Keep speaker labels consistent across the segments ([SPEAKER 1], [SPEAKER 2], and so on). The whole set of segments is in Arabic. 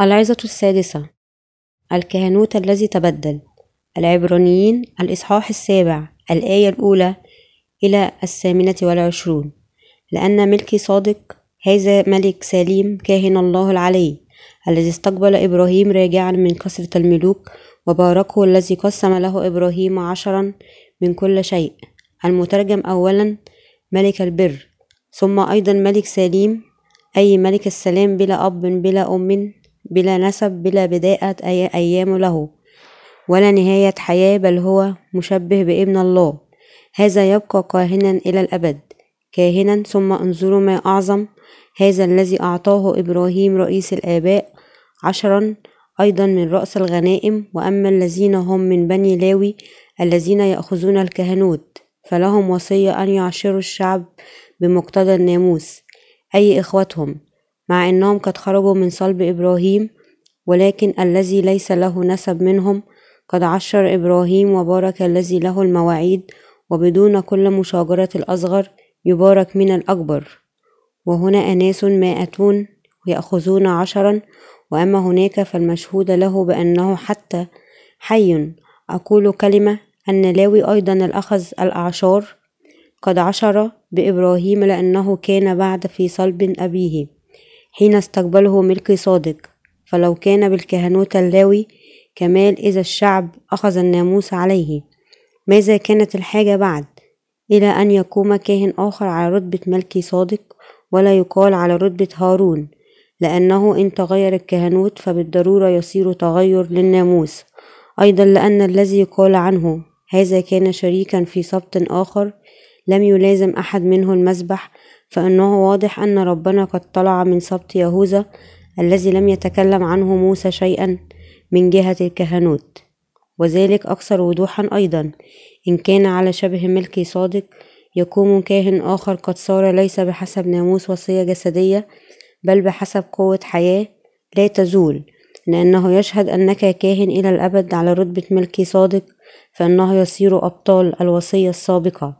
[SPEAKER 1] العظة السادسة. الكهنوت الذي تبدل. العبرانيين الإصحاح السابع الآية الأولى إلى الثامنة والعشرون. لأن ملكي صادق هذا ملك سليم كاهن الله العلي الذي استقبل إبراهيم راجعا من كثرة الملوك وباركه الذي قسم له إبراهيم عشرا من كل شيء. المترجم أولا ملك البر ثم أيضا ملك سليم أي ملك السلام بلا أب بلا أم بلا نسب بلا بداءة أي أيام له. ولا نهاية حياة بل هو مشبه بابن الله. هذا يبقى كاهنا إلى الأبد. كاهنا ثم انظروا ما أعظم. هذا الذي أعطاه إبراهيم رئيس الآباء. عشرا أيضا من رأس الغنائم. وأما الذين هم من بني لاوي الذين يأخذون الكهنوت فلهم وصية أن يعشروا الشعب بمقتضى الناموس. أي إخوتهم؟ مع أنهم قد خرجوا من صلب إبراهيم ولكن الذي ليس له نسب منهم قد عشر إبراهيم وبارك الذي له المواعيد وبدون كل مشاجرة الأصغر يبارك من الأكبر. وهنا أناس مائتون يأخذون عشرا وأما هناك فالمشهود له بأنه حتى حي. أقول كلمة أن لاوي أيضا الأخذ الأعشار قد عشر بإبراهيم لأنه كان بعد في صلب أبيه. حين استقبله ملكي صادق. فلو كان بالكهنوت اللاوي كمال إذا الشعب أخذ الناموس عليه. ماذا كانت الحاجة بعد؟ إلى أن يقوم كاهن آخر على رتبة ملكي صادق ولا يقال على رتبة هارون لأنه إن تغير الكهنوت فبالضرورة يصير تغير للناموس. أيضا لأن الذي يقال عنه هذا كان شريكا في سبط آخر لم يلازم أحد منه المسبح فإنه واضح أن ربنا قد طلع من سبط يهوذا الذي لم يتكلم عنه موسى شيئا من جهة الكهنوت. وذلك أكثر وضوحا أيضا إن كان على شبه ملكي صادق يقوم كاهن آخر قد صار ليس بحسب ناموس وصية جسدية بل بحسب قوة حياة لا تزول. لأنه يشهد أنك كاهن إلى الأبد على رتبة ملكي صادق فإنه يصير أبطال الوصية السابقة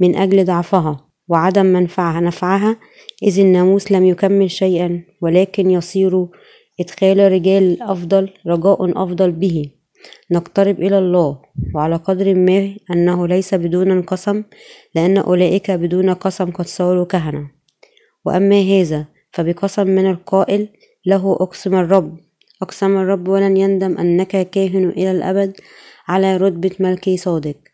[SPEAKER 1] من أجل ضعفها. وعدم منفعها نفعها إذ الناموس لم يكمل شيئا ولكن يصير إدخال رجال أفضل رجاء أفضل به. نقترب إلى الله وعلى قدر ما أنه ليس بدون قسم لأن أولئك بدون قسم قد صاروا كهنة. وأما هذا فبقسم من القائل له أقسم الرب. أقسم الرب ولن يندم أنك كاهن إلى الأبد على رتبة ملكي صادق.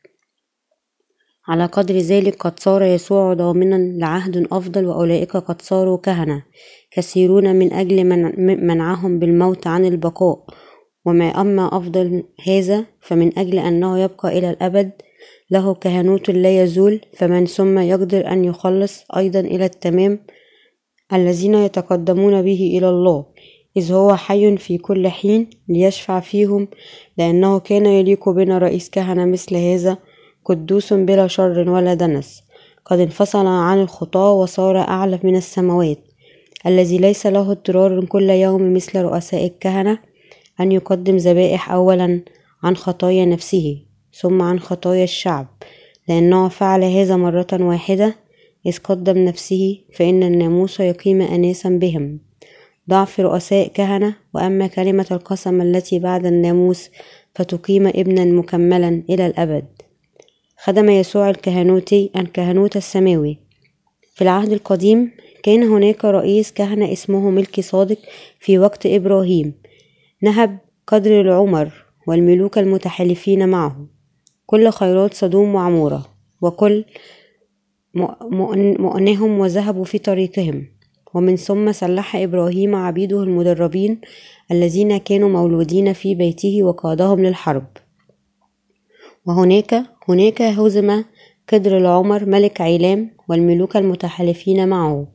[SPEAKER 1] على قدر ذلك قد صار يسوع ضامنا لعهد أفضل وأولئك قد صاروا كهنة كثيرون من أجل منعهم بالموت عن البقاء. وما أما أفضل هذا فمن أجل أنه يبقى إلى الأبد له كهنوت لا يزول فمن ثم يقدر أن يخلص أيضا إلى التمام الذين يتقدمون به إلى الله. إذ هو حي في كل حين ليشفع فيهم لأنه كان يليق بنا رئيس كهنة مثل هذا قدوس بلا شر ولا دنس قد انفصل عن الخطاة وصار أعلى من السماوات. الذي ليس له اضطرار كل يوم مثل رؤساء الكهنة أن يقدم ذبائح أولا عن خطايا نفسه ثم عن خطايا الشعب. لأنه فعل هذا مرة واحدة إذ قدم نفسه فإن الناموس يقيم أناسا بهم. ضعف رؤساء كهنة وأما كلمة القسم التي بعد الناموس فتقيم ابنا مكملا إلى الأبد. خدم يسوع الكهنوتي الكهنوت السماوي. في العهد القديم كان هناك رئيس كهنة اسمه ملكي صادق في وقت إبراهيم. نهب قدر العمر والملوك المتحالفين معه. كل خيرات صدوم وعمورة وكل مؤنهم وذهبوا في طريقهم. ومن ثم سلح إبراهيم عبيده المدربين الذين كانوا مولودين في بيته وقادهم للحرب. وهناك هناك هزم قدر العمر ملك عيلام والملوك المتحالفين معه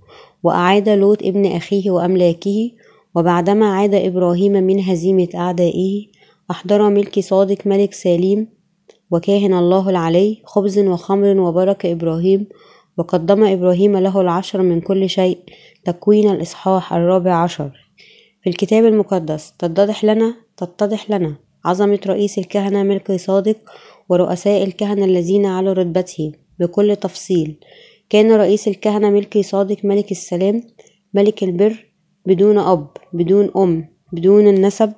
[SPEAKER 1] وأعاد لوط ابن أخيه وأملاكه وبعدما عاد إبراهيم من هزيمة أعدائه أحضر ملك صادق ملك سليم وكاهن الله العلي خبز وخمر وبرك إبراهيم وقدم إبراهيم له العشر من كل شيء تكوين الإصحاح الرابع عشر. في الكتاب المقدس تتضح لنا تتضح لنا عظمة رئيس الكهنة ملك صادق ورؤساء الكهنة الذين على رتبته بكل تفصيل. كان رئيس الكهنة ملكي صادق ملك السلام ملك البر بدون أب بدون أم بدون النسب.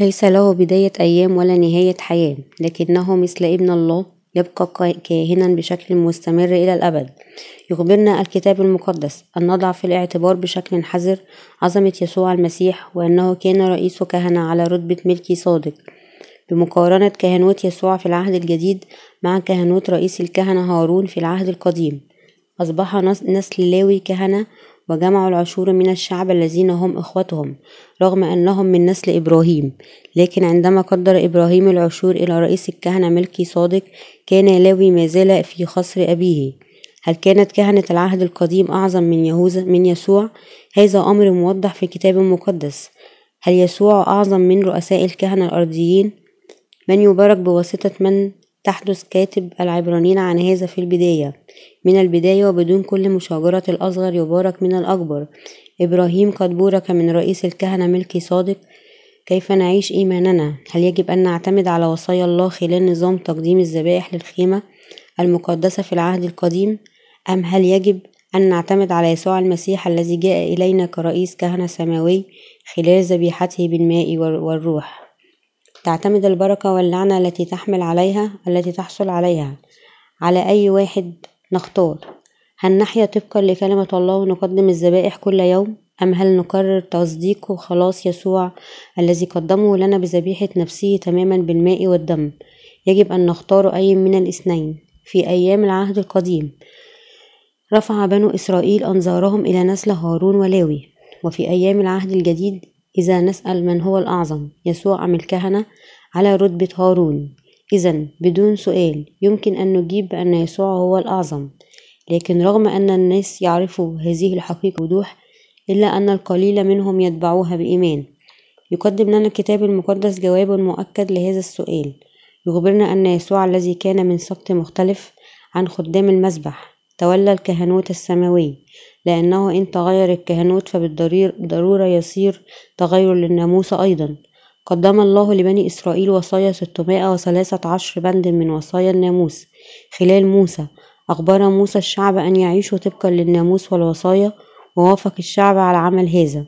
[SPEAKER 1] ليس له بداية أيام ولا نهاية حياة لكنه مثل ابن الله يبقى كاهنا بشكل مستمر إلى الأبد. يخبرنا الكتاب المقدس أن نضع في الاعتبار بشكل حذر عظمة يسوع المسيح وأنه كان رئيس كهنة على رتبة ملكي صادق. بمقارنة كهنوت يسوع في العهد الجديد مع كهنوت رئيس الكهنة هارون في العهد القديم أصبح نسل لاوي كهنة وجمعوا العشور من الشعب الذين هم إخوتهم رغم أنهم من نسل إبراهيم لكن عندما قدر إبراهيم العشور إلى رئيس الكهنة ملكي صادق كان لاوي ما زال في خصر أبيه هل كانت كهنة العهد القديم أعظم من يهوذا من يسوع؟ هذا أمر موضح في الكتاب المقدس هل يسوع أعظم من رؤساء الكهنة الأرضيين؟ من يبارك بواسطة من تحدث كاتب العبرانيين عن هذا في البداية من البداية وبدون كل مشاجرة الأصغر يبارك من الأكبر إبراهيم قد بورك من رئيس الكهنة ملكي صادق كيف نعيش إيماننا؟ هل يجب أن نعتمد على وصايا الله خلال نظام تقديم الذبائح للخيمة المقدسة في العهد القديم؟ أم هل يجب أن نعتمد على يسوع المسيح الذي جاء إلينا كرئيس كهنة سماوي خلال ذبيحته بالماء والروح؟ تعتمد البركة واللعنة التي تحمل عليها التي تحصل عليها. على أي واحد نختار. هل نحيا طبقا لكلمة الله ونقدم الذبائح كل يوم؟ أم هل نقرر تصديق خلاص يسوع الذي قدمه لنا بذبيحة نفسه تماما بالماء والدم؟ يجب أن نختار أي من الاثنين. في أيام العهد القديم رفع بنو إسرائيل أنظارهم إلى نسل هارون ولاوي. وفي أيام العهد الجديد إذا نسأل من هو الأعظم يسوع أم الكهنة؟ على رتبة هارون. إذا بدون سؤال يمكن أن نجيب بأن يسوع هو الأعظم. لكن رغم أن الناس يعرفوا هذه الحقيقة بوضوح إلا أن القليل منهم يتبعوها بإيمان. يقدم لنا الكتاب المقدس جواب مؤكد لهذا السؤال. يخبرنا أن يسوع الذي كان من سبط مختلف عن خدام المسبح تولى الكهنوت السماوي لأنه إن تغير الكهنوت فبالضرورة يصير تغير للناموس أيضا. قدم الله لبني إسرائيل وصايا ستمائة وثلاثة عشر بند من وصايا الناموس خلال موسى. أخبر موسى الشعب أن يعيشوا طبقا للناموس والوصايا ووافق الشعب على عمل هذا.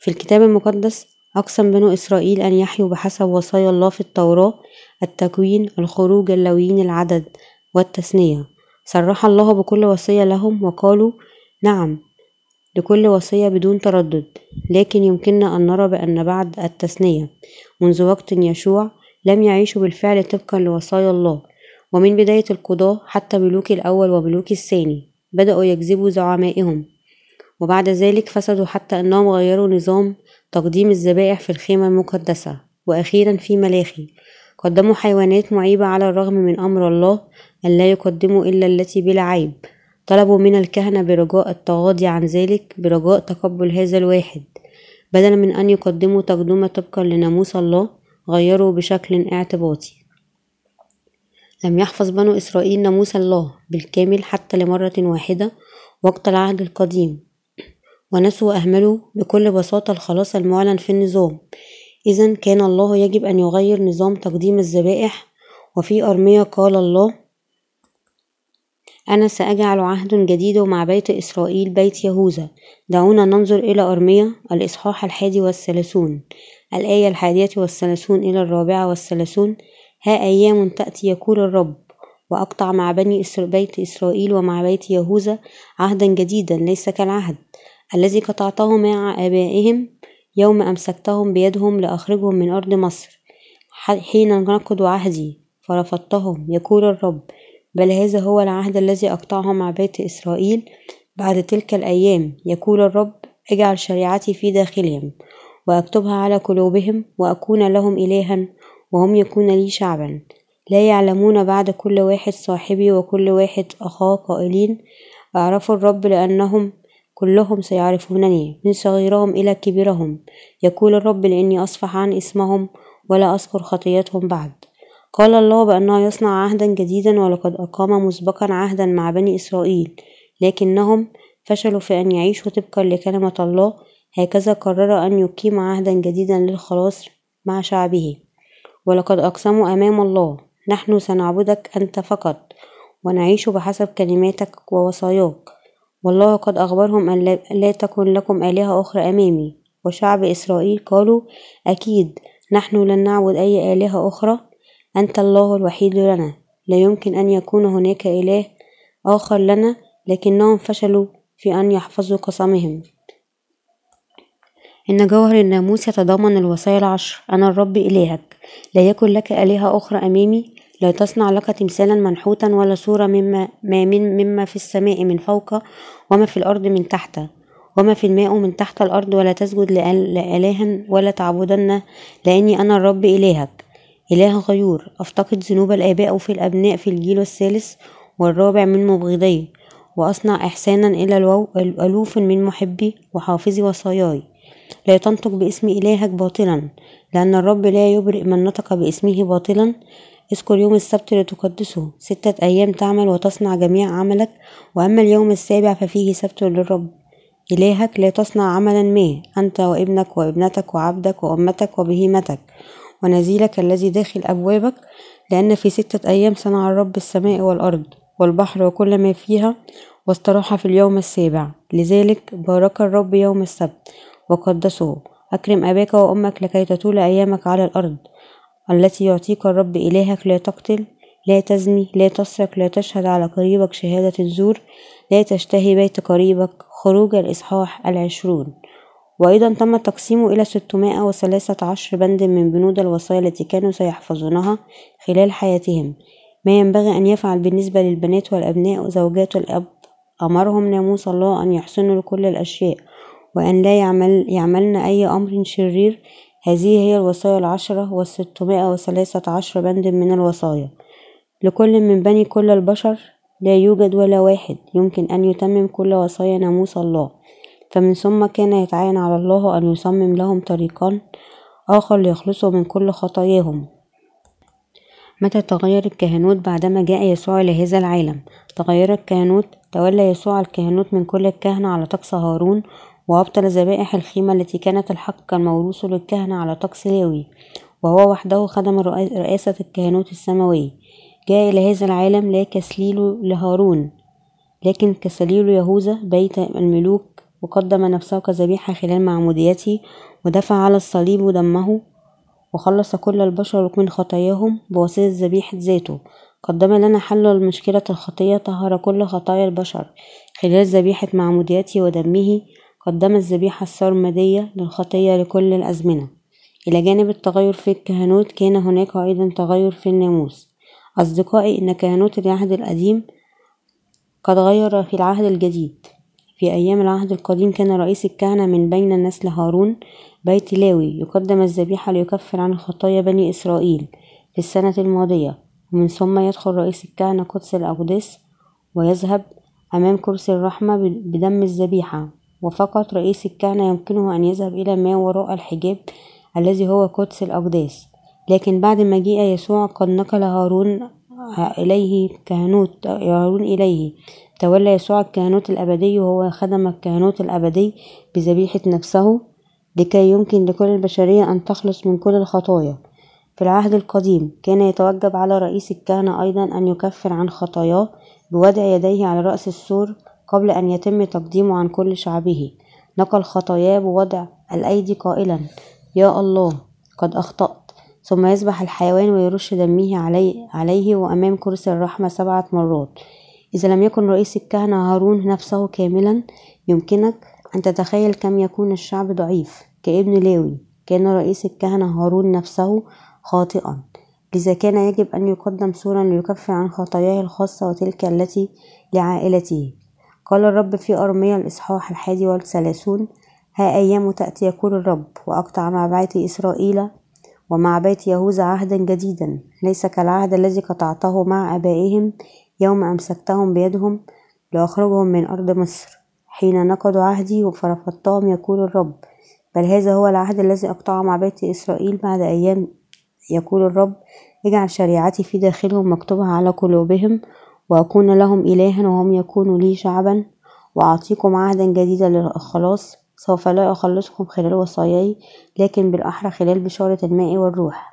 [SPEAKER 1] في الكتاب المقدس أقسم بنو إسرائيل أن يحيوا بحسب وصايا الله في التوراة التكوين الخروج اللويين العدد والتثنية. صرح الله بكل وصية لهم وقالوا نعم لكل وصية بدون تردد لكن يمكننا أن نرى بأن بعد التثنية منذ وقت يشوع لم يعيشوا بالفعل طبقا لوصايا الله ومن بداية القضاة حتى ملوك الأول وملوك الثاني بدأوا يكذبوا زعمائهم وبعد ذلك فسدوا حتى أنهم غيروا نظام تقديم الذبائح في الخيمة المقدسة وأخيرا في ملاخي قدموا حيوانات معيبة على الرغم من أمر الله أن لا يقدموا إلا التي بلا عيب. طلبوا من الكهنة برجاء التغاضي عن ذلك برجاء تقبل هذا الواحد. بدلا من أن يقدموا تقدمة طبقا لناموس الله غيروا بشكل اعتباطي. لم يحفظ بنو إسرائيل ناموس الله بالكامل حتى لمرة واحدة وقت العهد القديم. ونسوا وأهملوا بكل بساطة الخلاص المعلن في النظام. إذا كان الله يجب أن يغير نظام تقديم الذبائح وفي أرمية قال الله أنا سأجعل عهد جديد مع بيت إسرائيل بيت يهوذا. دعونا ننظر إلى أرمية الإصحاح الحادي والثلاثون. الآية الحادية والثلاثون إلى الرابعة والثلاثون. ها أيام تأتي يقول الرب. وأقطع مع بني بيت إسرائيل ومع بيت يهوذا عهدا جديدا ليس كالعهد. الذي قطعته مع آبائهم يوم أمسكتهم بيدهم لأخرجهم من أرض مصر. حين نقضوا عهدي فرفضتهم يقول الرب. بل هذا هو العهد الذي أقطعه مع بيت إسرائيل بعد تلك الأيام. يقول الرب اجعل شريعتي في داخلهم وأكتبها على قلوبهم وأكون لهم إلها وهم يكون لي شعبا. لا يعلمون بعد كل واحد صاحبي وكل واحد أخاه قائلين أعرفوا الرب لأنهم كلهم سيعرفونني. من صغيرهم إلى كبيرهم. يقول الرب لأني أصفح عن إسمهم ولا أذكر خطيتهم بعد. قال الله بأنه يصنع عهدا جديدا ولقد أقام مسبقا عهدا مع بني إسرائيل لكنهم فشلوا في أن يعيشوا طبقا لكلمة الله. هكذا قرر أن يقيم عهدا جديدا للخلاص مع شعبه. ولقد أقسموا أمام الله. نحن سنعبدك أنت فقط ونعيش بحسب كلماتك ووصاياك. والله قد أخبرهم أن لا تكن لكم آلهة أخرى أمامي. وشعب إسرائيل قالوا أكيد نحن لن نعبد أي آلهة أخرى. أنت الله الوحيد لنا. لا يمكن أن يكون هناك إله آخر لنا لكنهم فشلوا في أن يحفظوا قسمهم. إن جوهر الناموس يتضمن الوصايا العشر. أنا الرب إلهك. لا يكن لك آلهة أخرى أمامي. لا تصنع لك تمثالا منحوتا ولا صورة مما, ما من مما في السماء من فوق وما في الأرض من تحت. وما في الماء من تحت الأرض ولا تسجد لإله ولا تعبدن. لأني أنا الرب إلهك. إله غيور أفتقد ذنوب الآباء في الأبناء في الجيل الثالث والرابع من مبغضي وأصنع إحسانا إلى الألوف من محبي وحافظي وصاياي. لا تنطق باسم إلهك باطلا لأن الرب لا يبرئ من نطق باسمه باطلا. اذكر يوم السبت لتقدسه ستة أيام تعمل وتصنع جميع عملك وأما اليوم السابع ففيه سبت للرب. إلهك لا تصنع عملا ما أنت وابنك وابنتك وعبدك وأمتك وبهيمتك. ونزيلك الذي داخل أبوابك لأن في ستة أيام صنع الرب السماء والأرض والبحر وكل ما فيها واستراح في اليوم السابع. لذلك بارك الرب يوم السبت وقدسه. أكرم أباك وأمك لكي تطول أيامك على الأرض التي يعطيك الرب إلهك لا تقتل لا تزني لا تسرق لا تشهد على قريبك شهادة الزور لا تشتهي بيت قريبك خروج الإصحاح العشرون. وأيضا تم تقسيمه إلى ستمائة وثلاثة عشر بند من بنود الوصايا التي كانوا سيحفظونها خلال حياتهم. ما ينبغي أن يفعل بالنسبة للبنات والأبناء وزوجات الأب أمرهم ناموس الله أن يحسنوا لكل الأشياء وأن لا يعمل يعملن أي أمر شرير. هذه هي الوصايا العشرة والستمائة وثلاثة عشر بند من الوصايا لكل من بني كل البشر لا يوجد ولا واحد يمكن أن يتمم كل وصايا ناموس الله. فمن ثم كان يتعين على الله أن يصمم لهم طريقا آخر ليخلصوا من كل خطاياهم. متى تغير الكهنوت بعدما جاء يسوع إلى هذا العالم؟ تغير الكهنوت تولى يسوع الكهنوت من كل الكهنة على طقس هارون وأبطل ذبائح الخيمة التي كانت الحق الموروث للكهنة على طقس لاوي وهو وحده خدم رئاسة الكهنوت السماوي جاء إلى هذا العالم لا كسليل لهارون لكن كسليل يهوذا بيت الملوك وقدم نفسه كذبيحة خلال معموديته ودفع على الصليب دمه وخلص كل البشر من خطاياهم بواسطة ذبيحة ذاته قدم لنا حل المشكلة الخطية طهر كل خطايا البشر. خلال ذبيحة معموديته ودمه قدم الذبيحة السرمدية للخطية لكل الأزمنة. إلى جانب التغير في الكهنوت كان هناك أيضا تغير في الناموس. أصدقائي إن كهنوت العهد القديم قد غير في العهد الجديد. في أيام العهد القديم كان رئيس الكهنة من بين نسل هارون بيت لاوي يقدم الذبيحة ليكفر عن خطايا بني إسرائيل في السنة الماضية ومن ثم يدخل رئيس الكهنة قدس الأقداس ويذهب أمام كرسي الرحمة بدم الذبيحة. وفقط رئيس الكهنة يمكنه أن يذهب إلى ما وراء الحجاب الذي هو قدس الأقداس لكن بعد مجيء يسوع قد نقل هارون إليه كهنوت هارون إليه. تولى يسوع الكهنوت الأبدي وهو خدم الكهنوت الأبدي بذبيحة نفسه لكي يمكن لكل البشرية أن تخلص من كل الخطايا. في العهد القديم كان يتوجب على رئيس الكهنة أيضا أن يكفر عن خطاياه بوضع يديه على رأس السور قبل أن يتم تقديمه عن كل شعبه. نقل خطاياه بوضع الأيدي قائلا يا الله قد أخطأت. ثم يذبح الحيوان ويرش دمه عليه, عليه وأمام كرسي الرحمة سبعة مرات. إذا لم يكن رئيس الكهنة هارون نفسه كاملا يمكنك أن تتخيل كم يكون الشعب ضعيف. كابن لاوي كان رئيس الكهنة هارون نفسه خاطئا. لذا كان يجب أن يقدم سورا ليكفر عن خطاياه الخاصة وتلك التي لعائلته. قال الرب في أرميا الإصحاح الحادي والثلاثون ها أيام تأتي يقول الرب وأقطع مع بيت إسرائيل ومع بيت يهوذا عهدا جديدا. ليس كالعهد الذي قطعته مع آبائهم يوم أمسكتهم بيدهم لأخرجهم من أرض مصر. حين نقضوا عهدي فرفضتهم يقول الرب بل هذا هو العهد الذي أقطعه مع بيت إسرائيل بعد أيام يقول الرب اجعل شريعتي في داخلهم مكتوبة على قلوبهم وأكون لهم إلها وهم يكونوا لي شعبا وأعطيكم عهدا جديدا للخلاص سوف لا أخلصكم خلال وصاياي لكن بالأحرى خلال بشارة الماء والروح.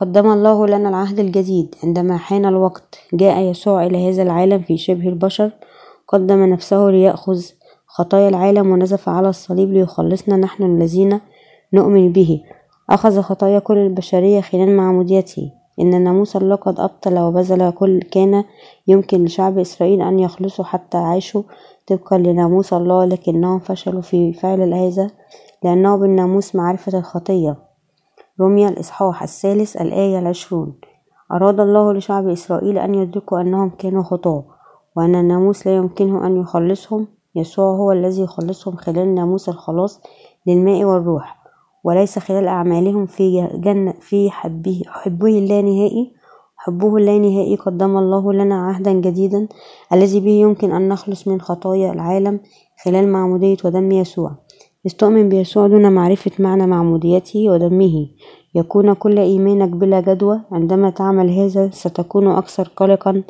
[SPEAKER 1] قدم الله لنا العهد الجديد. عندما حان الوقت جاء يسوع إلى هذا العالم في شبه البشر قدم نفسه ليأخذ خطايا العالم ونزف على الصليب ليخلصنا نحن الذين نؤمن به. أخذ خطايا كل البشرية خلال معموديته. إن ناموس الله قد أبطل وبذل كل كان يمكن لشعب إسرائيل أن يخلصوا حتى عاشوا طبقا لناموس الله لكنهم فشلوا في فعل هذا لأنه بالناموس معرفة الخطية. رمي الإصحاح الثالث الآية العشرون. أراد الله لشعب إسرائيل أن يدركوا أنهم كانوا خطاة وأن الناموس لا يمكنه أن يخلصهم. يسوع هو الذي يخلصهم خلال ناموس الخلاص للماء والروح وليس خلال أعمالهم في جنة في حبه حبه اللانهائي حبه اللانهائي قدم الله لنا عهدا جديدا الذي به يمكن أن نخلص من خطايا العالم خلال معمودية ودم يسوع. استؤمن بيسوع دون معرفة معنى معموديته ودمه يكون كل إيمانك بلا جدوى. عندما تعمل هذا ستكون أكثر قلقا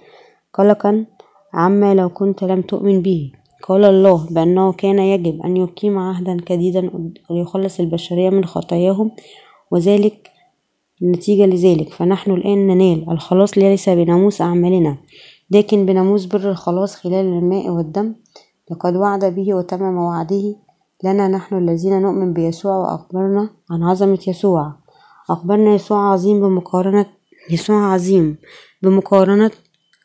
[SPEAKER 1] قلقا عما لو كنت لم تؤمن به. قال الله بأنه كان يجب أن يقيم عهدا جديدا ويخلص البشرية من خطاياهم وذلك نتيجة لذلك. فنحن الآن ننال. الخلاص ليس بناموس أعمالنا لكن بناموس بر الخلاص خلال الماء والدم. لقد وعد به وتمم وعده لنا نحن الذين نؤمن بيسوع وأخبرنا عن عظمة يسوع. أخبرنا يسوع عظيم بمقارنة يسوع عظيم بمقارنة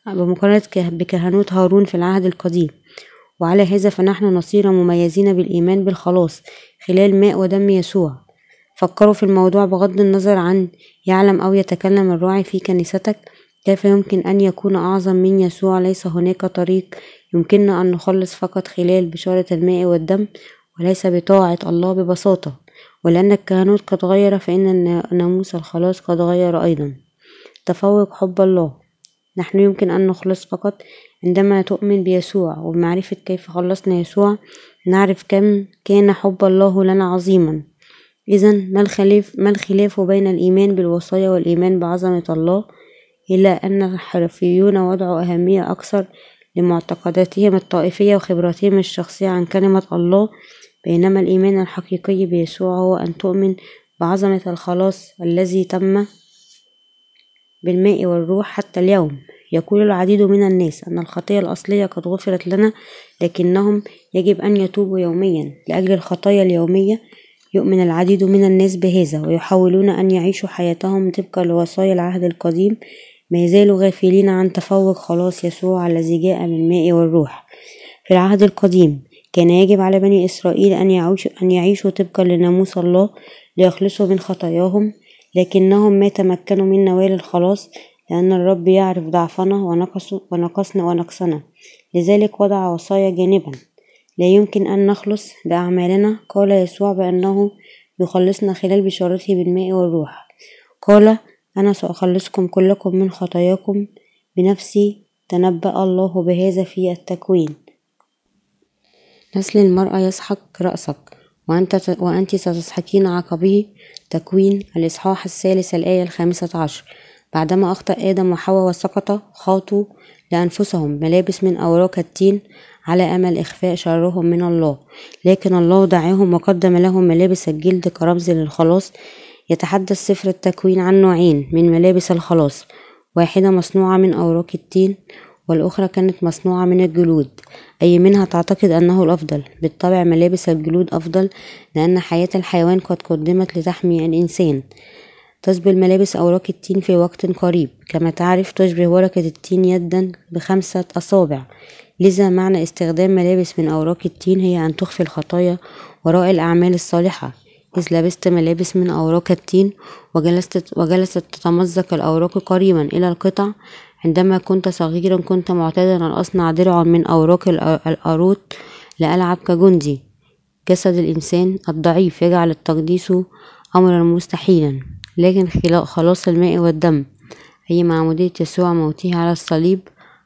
[SPEAKER 1] بمقارنة بكهنوت هارون في العهد القديم. وعلى هذا فنحن نصير مميزين بالإيمان بالخلاص خلال ماء ودم يسوع. فكروا في الموضوع بغض النظر عن يعلم أو يتكلم الراعي في كنيستك. كيف يمكن أن يكون أعظم من يسوع؟ ليس هناك طريق يمكننا أن نخلص فقط خلال بشارة الماء والدم وليس بطاعة الله ببساطة ولأن الكهنوت قد غير فإن ناموس الخلاص قد غير أيضا. تفوق حب الله. نحن يمكن أن نخلص فقط عندما تؤمن بيسوع وبمعرفة كيف خلصنا يسوع نعرف كم كان حب الله لنا عظيما. إذا ما الخلاف ما الخلاف بين الإيمان بالوصايا والإيمان بعظمة الله؟ إلا أن الحرفيون وضعوا أهمية أكثر لمعتقداتهم الطائفية وخبراتهم الشخصية عن كلمة الله بينما الإيمان الحقيقي بيسوع هو أن تؤمن بعظمة الخلاص الذي تم بالماء والروح حتى اليوم. يقول العديد من الناس أن الخطية الأصلية قد غفرت لنا لكنهم يجب أن يتوبوا يوميا. لأجل الخطايا اليومية يؤمن العديد من الناس بهذا ويحاولون أن يعيشوا حياتهم طبقا لوصايا العهد القديم. ما يزالوا غافلين عن تفوق خلاص يسوع الذي جاء بالماء والروح. في العهد القديم كان يجب على بني إسرائيل أن يعيشوا, أن يعيشوا طبقا لناموس الله ليخلصوا من خطاياهم لكنهم ما تمكنوا من نوال الخلاص لأن الرب يعرف ضعفنا ونقصنا ونقصنا. لذلك وضع وصايا جانبا. لا يمكن أن نخلص بأعمالنا. قال يسوع بأنه يخلصنا خلال بشارته بالماء والروح. قال أنا سأخلصكم كلكم من خطاياكم. بنفسي تنبأ الله بهذا في التكوين. نسل المرأة يسحق رأسك وأنت, وأنت ستسحقين عقبه تكوين الإصحاح الثالث الآية الخامسة عشر. بعدما أخطأ آدم وحواء وسقط خاطوا لأنفسهم ملابس من أوراق التين على أمل إخفاء شرهم من الله. لكن الله دعاهم وقدم لهم ملابس الجلد كرمز للخلاص. يتحدث سفر التكوين عن نوعين من ملابس الخلاص. واحدة مصنوعة من أوراق التين والأخرى كانت مصنوعة من الجلود أي منها تعتقد أنه الأفضل. بالطبع ملابس الجلود أفضل لأن حياة الحيوان قد قدمت لتحمي الإنسان. تشبه الملابس أوراق التين في وقت قريب كما تعرف تشبه ورقة التين يدا بخمسة أصابع. لذا معنى استخدام ملابس من أوراق التين هي أن تخفي الخطايا وراء الأعمال الصالحة. إذ لبست ملابس من أوراق التين وجلست, وجلست تتمزق الأوراق قريبا إلى القطع عندما كنت صغيرا كنت معتادا أن أصنع درعا من أوراق الأروت لألعب كجندي. جسد الإنسان الضعيف يجعل التقديس أمرا مستحيلا لكن خلاص الماء والدم. أي معمودية يسوع موته على الصليب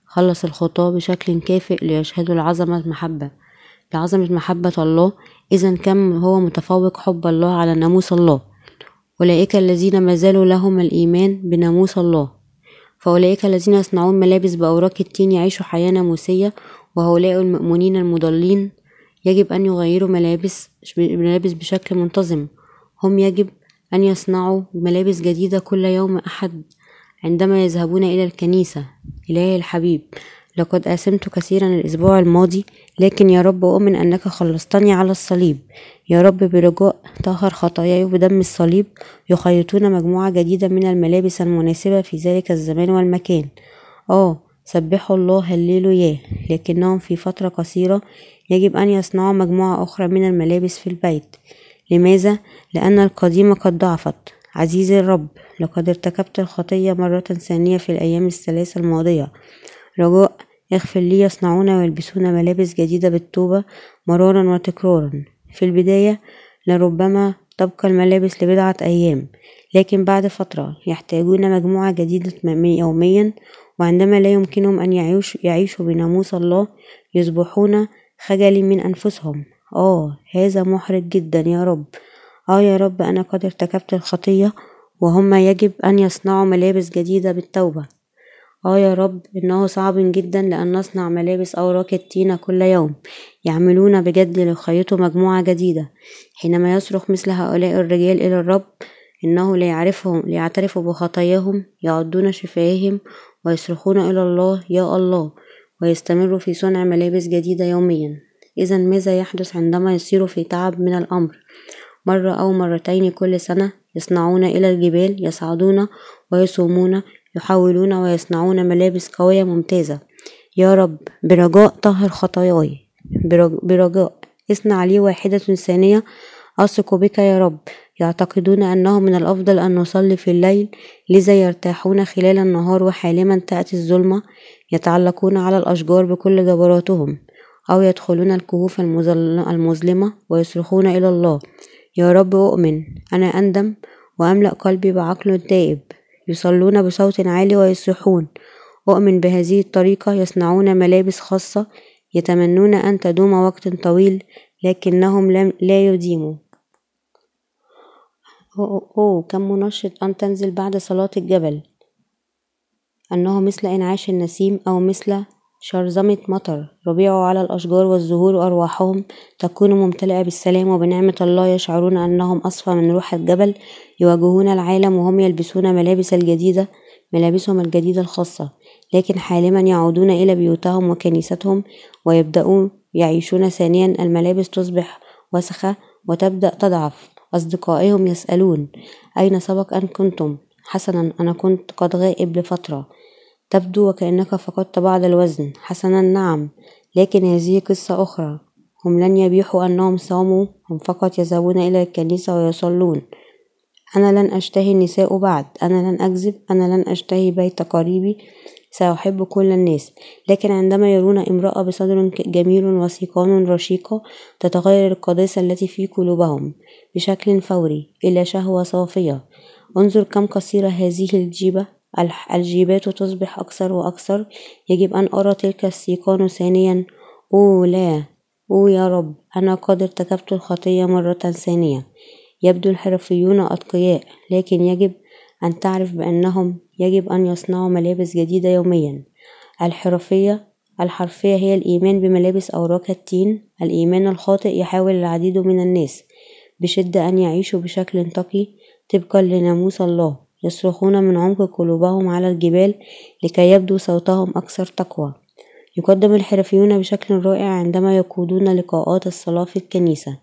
[SPEAKER 1] خلص الخطاة بشكل كافئ ليشهدوا لعظمة محبة لعظمة محبة الله إذا كم هو متفوق حب الله على ناموس الله. أولئك الذين ما زالوا لهم الإيمان بناموس الله. فأولئك الذين يصنعون ملابس بأوراق التين يعيشوا حياة ناموسية وهؤلاء المؤمنين المضلين. يجب أن يغيروا ملابس ملابس بشكل منتظم. هم يجب أن يصنعوا ملابس جديدة كل يوم أحد عندما يذهبون إلى الكنيسة إلهي الحبيب. لقد آثمت كثيرا الأسبوع الماضي لكن يا رب أؤمن أنك خلصتني على الصليب. يا رب برجاء طهر خطاياي بدم الصليب يخيطون مجموعة جديدة من الملابس المناسبة في ذلك الزمان والمكان. آه سبحوا الله هللوياه لكنهم في فترة قصيرة يجب أن يصنعوا مجموعة أخرى من الملابس في البيت. لماذا؟ لأن القديمة قد ضعفت. عزيزي الرب لقد ارتكبت الخطية مرة ثانية في الأيام الثلاثة الماضية. رجاء اغفر لي يصنعون ويلبسون ملابس جديدة بالتوبة مرارا وتكرارا. في البداية لربما تبقى الملابس لبضعة أيام لكن بعد فترة يحتاجون مجموعة جديدة يوميا وعندما لا يمكنهم أن يعيش يعيشوا بناموس الله يصبحون خجل من أنفسهم. آه هذا محرج جدا يا رب. آه يا رب أنا قد ارتكبت الخطية وهم يجب أن يصنعوا ملابس جديدة بالتوبة. آه يا رب إنه صعب جدا لأن نصنع ملابس أوراق التين كل يوم. يعملون بجد ليخيطوا مجموعة جديدة. حينما يصرخ مثل هؤلاء الرجال إلى الرب إنه ليعرفهم ليعترفوا بخطاياهم يعضون شفاههم ويصرخون إلى الله يا الله! ويستمروا في صنع ملابس جديدة يوميا. إذا ماذا يحدث عندما يصيروا في تعب من الأمر؟ مرة أو مرتين كل سنة يصنعون إلى الجبال يصعدون ويصومون يحاولون ويصنعون ملابس قوية ممتازة. يا رب برجاء طهر خطاياي. برجاء اصنع لي واحدة ثانية. أثق بك يا رب. يعتقدون أنه من الأفضل أن نصلي في الليل لذا يرتاحون خلال النهار وحالما تأتي الظلمة. يتعلقون على الأشجار بكل جبروتهم. أو يدخلون الكهوف المظلمة ويصرخون إلى الله. يا رب أؤمن. أنا أندم وأملأ قلبي بعقل تائب. يصلون بصوت عالي ويصيحون أؤمن بهذه الطريقة يصنعون ملابس خاصة يتمنون أن تدوم وقت طويل لكنهم لم لا يديموا. أوه, كم منشط أن تنزل بعد صلاة الجبل؟ أنه مثل إنعاش النسيم أو مثل شرذمة مطر. ربيعوا على الأشجار والزهور وأرواحهم. تكون ممتلئة بالسلام وبنعمة الله. يشعرون أنهم أصفى من روح الجبل. يواجهون العالم وهم يلبسون ملابس الجديدة ملابسهم الجديدة الخاصة. لكن حالما يعودون إلى بيوتهم وكنيستهم ويبدأون يعيشون ثانيا. الملابس تصبح وسخة وتبدأ تضعف. أصدقائهم يسألون أين سبق أن كنتم؟ حسنا أنا كنت قد غائب لفترة. تبدو وكأنك فقدت بعض الوزن. حسنا نعم لكن هذه قصة أخرى. هم لن يبيحوا أنهم صاموا هم فقط يذهبون إلى الكنيسة ويصلون. أنا لن أشتهي النساء بعد. أنا لن أكذب. أنا لن أشتهي بيت قريبي. سأحب كل الناس. لكن عندما يرون امرأة بصدر جميل وسيقان رشيقة تتغير القداسة التي في قلوبهم بشكل فوري إلى شهوة صافية. انظر كم قصيرة هذه الجيبة. الجيبات تصبح أكثر وأكثر. يجب أن أرى تلك السيقان ثانيا. أوه لا أوه يا رب أنا قد ارتكبت الخطية مرة ثانية. يبدو الحرفيون أتقياء لكن يجب أن تعرف بأنهم يجب أن يصنعوا ملابس جديدة يوميا. الحرفية الحرفية هي الإيمان بملابس أوراق التين. الإيمان الخاطئ يحاول العديد من الناس بشدة أن يعيشوا بشكل تقي طبقا لناموس الله. يصرخون من عمق قلوبهم على الجبال لكي يبدو صوتهم أكثر تقوى. يقدم الحرفيون بشكل رائع عندما يقودون لقاءات الصلاة في الكنيسة.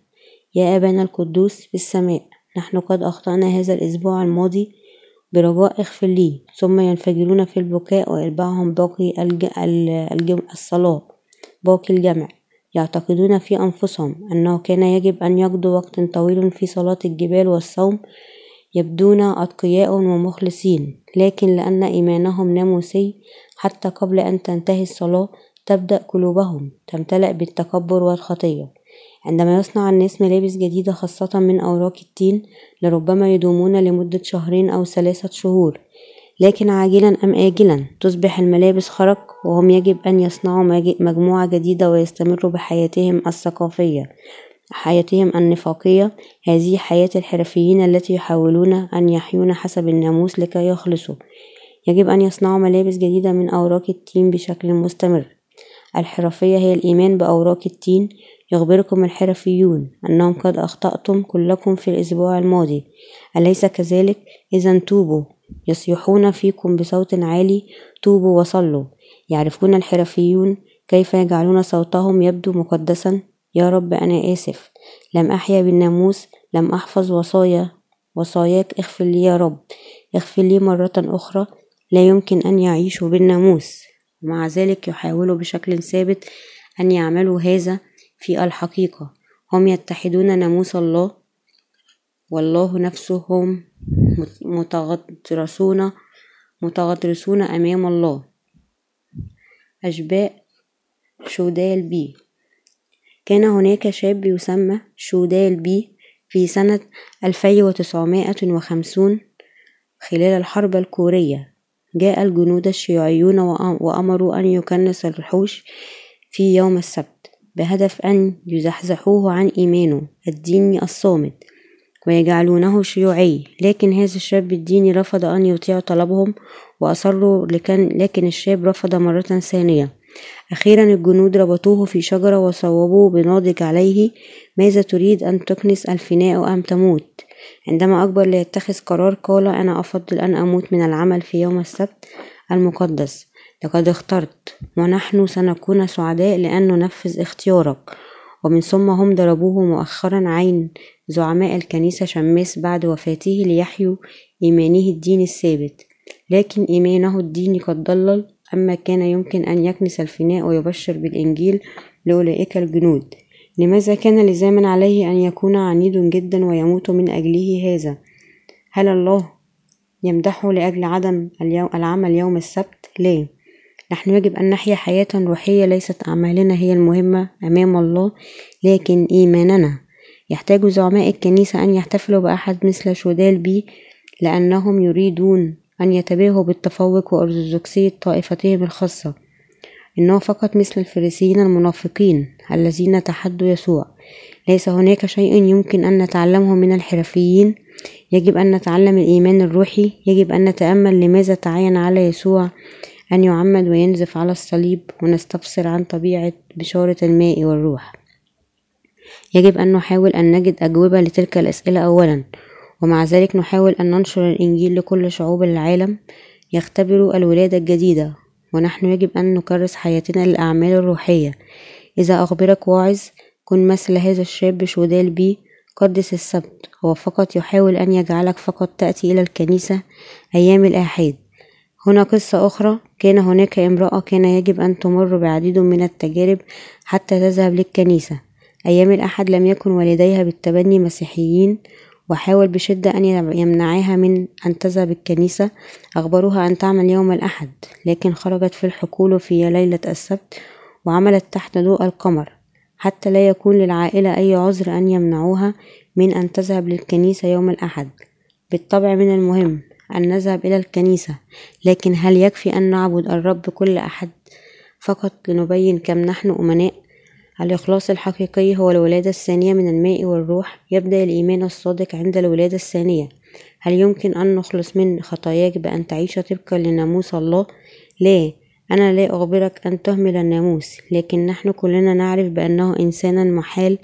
[SPEAKER 1] يا أبانا القدوس في السماء نحن قد أخطأنا هذا الأسبوع الماضي برجاء اغفر لي ثم ينفجرون في البكاء ويتبعهم باقي الج... الج... الصلاة باقي الجمع. يعتقدون في أنفسهم أنه كان يجب أن يقضوا وقت طويل في صلاة الجبال والصوم يبدون أتقياء ومخلصين لكن لأن إيمانهم ناموسي حتى قبل أن تنتهي الصلاة تبدأ قلوبهم تمتلأ بالتكبر والخطية عندما يصنع الناس ملابس جديدة خاصة من أوراق التين لربما يدومون لمدة شهرين أو ثلاثة شهور لكن عاجلا أم آجلا تصبح الملابس خرق وهم يجب أن يصنعوا مجموعة جديدة ويستمروا بحياتهم الثقافية. حياتهم النفاقية. هذه حياة الحرفيين التي يحاولون أن يحيون حسب الناموس لكي يخلصوا. يجب أن يصنعوا ملابس جديدة من أوراق التين بشكل مستمر. الحرفية هي الإيمان بأوراق التين. يخبركم الحرفيون أنهم قد أخطأتم كلكم في الأسبوع الماضي. أليس كذلك؟ إذا توبوا. يصيحون فيكم بصوت عالي. توبوا وصلوا. يعرفون الحرفيون كيف يجعلون صوتهم يبدو مقدسا. يا رب أنا آسف. لم أحيا بالناموس لم أحفظ وصايا وصاياك اغفر لي يا رب. اغفر لي مرة أخرى. لا يمكن أن يعيشوا بالناموس. ومع ذلك يحاولوا بشكل ثابت أن يعملوا هذا في الحقيقة. هم يتحدون ناموس الله والله نفسه هم متغطرسون متغطرسون أمام الله. أشباء شودال بي. كان هناك شاب يسمى شودال بي في سنة ألفي وتسعمائة وخمسون خلال الحرب الكورية. جاء الجنود الشيوعيون وأمروا أن يكنس الوحوش في يوم السبت بهدف أن يزحزحوه عن إيمانه الديني الصامت ويجعلونه شيوعي. لكن هذا الشاب الديني رفض أن يطيع طلبهم وأصروا لكن, لكن الشاب رفض مرة ثانية. أخيرا الجنود ربطوه في شجرة وصوبوا بناضج عليه. ماذا تريد أن تكنس الفناء أم تموت؟ عندما أكبر ليتخذ قرار قال أنا أفضل أن أموت من العمل في يوم السبت المقدس. لقد اخترت ونحن سنكون سعداء لأن ننفذ اختيارك. ومن ثم هم ضربوه مؤخرا عين زعماء الكنيسة شماس بعد وفاته ليحيوا إيمانه الديني الثابت. لكن إيمانه الديني قد ضلل. أما كان يمكن أن يكنس الفناء ويبشر بالإنجيل لأولئك الجنود. لماذا كان لزاما عليه أن يكون عنيد جدا ويموت من أجله هذا؟ هل الله يمدحه لأجل عدم العمل يوم السبت؟ لا. نحن يجب أن نحيا حياة روحية ليست أعمالنا هي المهمة أمام الله لكن إيماننا. يحتاج زعماء الكنيسة أن يحتفلوا بأحد مثل شودال بي لأنهم يريدون أن يتباهوا بالتفوق وأرثوذكسية طائفتهم الخاصة. إنه فقط مثل الفريسيين المنافقين الذين تحدوا يسوع. ليس هناك شيء يمكن أن نتعلمه من الحرفيين. يجب أن نتعلم الإيمان الروحي. يجب أن نتأمل لماذا تعين على يسوع أن يعمد وينزف على الصليب ونستفسر عن طبيعة بشارة الماء والروح. يجب أن نحاول أن نجد أجوبة لتلك الأسئلة أولا. ومع ذلك نحاول أن ننشر الإنجيل لكل شعوب العالم يختبروا الولادة الجديدة ونحن يجب أن نكرس حياتنا للأعمال الروحية. إذا أخبرك واعظ كن مثل هذا الشاب شودال بي قدس السبت. هو فقط يحاول أن يجعلك فقط تأتي إلى الكنيسة أيام الآحاد هنا قصة أخرى كان هناك امرأة كان يجب أن تمر بعديد من التجارب حتى تذهب للكنيسة. أيام الأحد لم يكن والديها بالتبني مسيحيين وحاول بشدة أن يمنعاها من أن تذهب الكنيسة. أخبروها أن تعمل يوم الأحد لكن خرجت في الحقول في ليلة السبت وعملت تحت ضوء القمر. حتى لا يكون للعائلة أي عذر أن يمنعوها من أن تذهب للكنيسة يوم الأحد. بالطبع من المهم أن نذهب إلى الكنيسة لكن هل يكفي أن نعبد الرب كل أحد فقط لنبين كم نحن أمناء؟ الإخلاص الحقيقي هو الولادة الثانية من الماء والروح يبدأ الإيمان الصادق عند الولادة الثانية. هل يمكن أن نخلص من خطاياك بأن تعيش طبقا لناموس الله؟ لا. أنا لا أخبرك أن تهمل الناموس لكن نحن كلنا نعرف بأنه إنسانا محال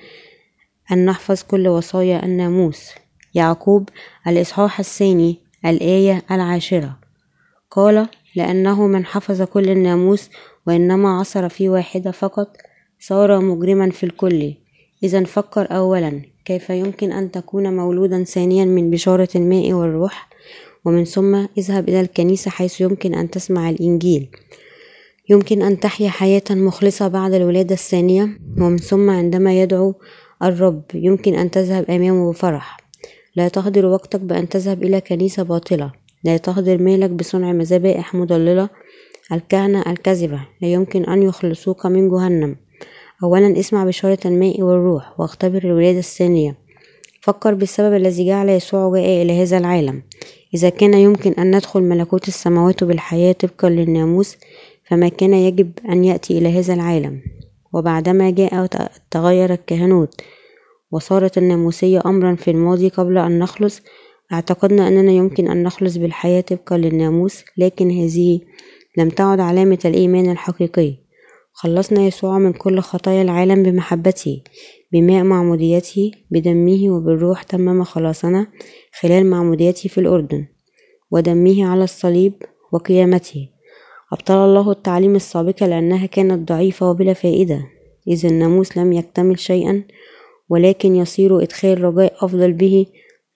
[SPEAKER 1] أن نحفظ كل وصايا الناموس. يعقوب الإصحاح الثاني الآية العاشرة. قال لأنه من حفظ كل الناموس وإنما عصر في واحدة فقط. صار مجرما في الكل. إذا فكر أولا كيف يمكن أن تكون مولودا ثانيا من بشارة الماء والروح؟ ومن ثم اذهب إلى الكنيسة حيث يمكن أن تسمع الإنجيل. يمكن أن تحيا حياة مخلصة بعد الولادة الثانية. ومن ثم عندما يدعو الرب يمكن أن تذهب أمامه بفرح لا تهدر وقتك بأن تذهب إلى كنيسة باطلة. لا تهدر مالك بصنع مذابح مضللة. الكهنة الكذبة لا يمكن أن يخلصوك من جهنم. أولا اسمع بشارة الماء والروح واختبر الولادة الثانية. فكر بالسبب الذي جعل يسوع جاء إلى هذا العالم. إذا كان يمكن أن ندخل ملكوت السماوات بالحياة طبقا للناموس فما كان يجب أن يأتي إلى هذا العالم. وبعدما جاء تغير الكهنوت وصارت الناموسية أمرا في الماضي قبل أن نخلص اعتقدنا أننا يمكن أن نخلص بالحياة طبقا للناموس لكن هذه لم تعد علامة الإيمان الحقيقي. خلصنا يسوع من كل خطايا العالم بمحبته بماء معموديته بدمه وبالروح تمم خلاصنا خلال معموديته في الأردن ودمه على الصليب وقيامته. أبطل الله التعليم السابقة لأنها كانت ضعيفة وبلا فائدة إذ الناموس لم يكتمل شيئا ولكن يصير إدخال رجاء أفضل به.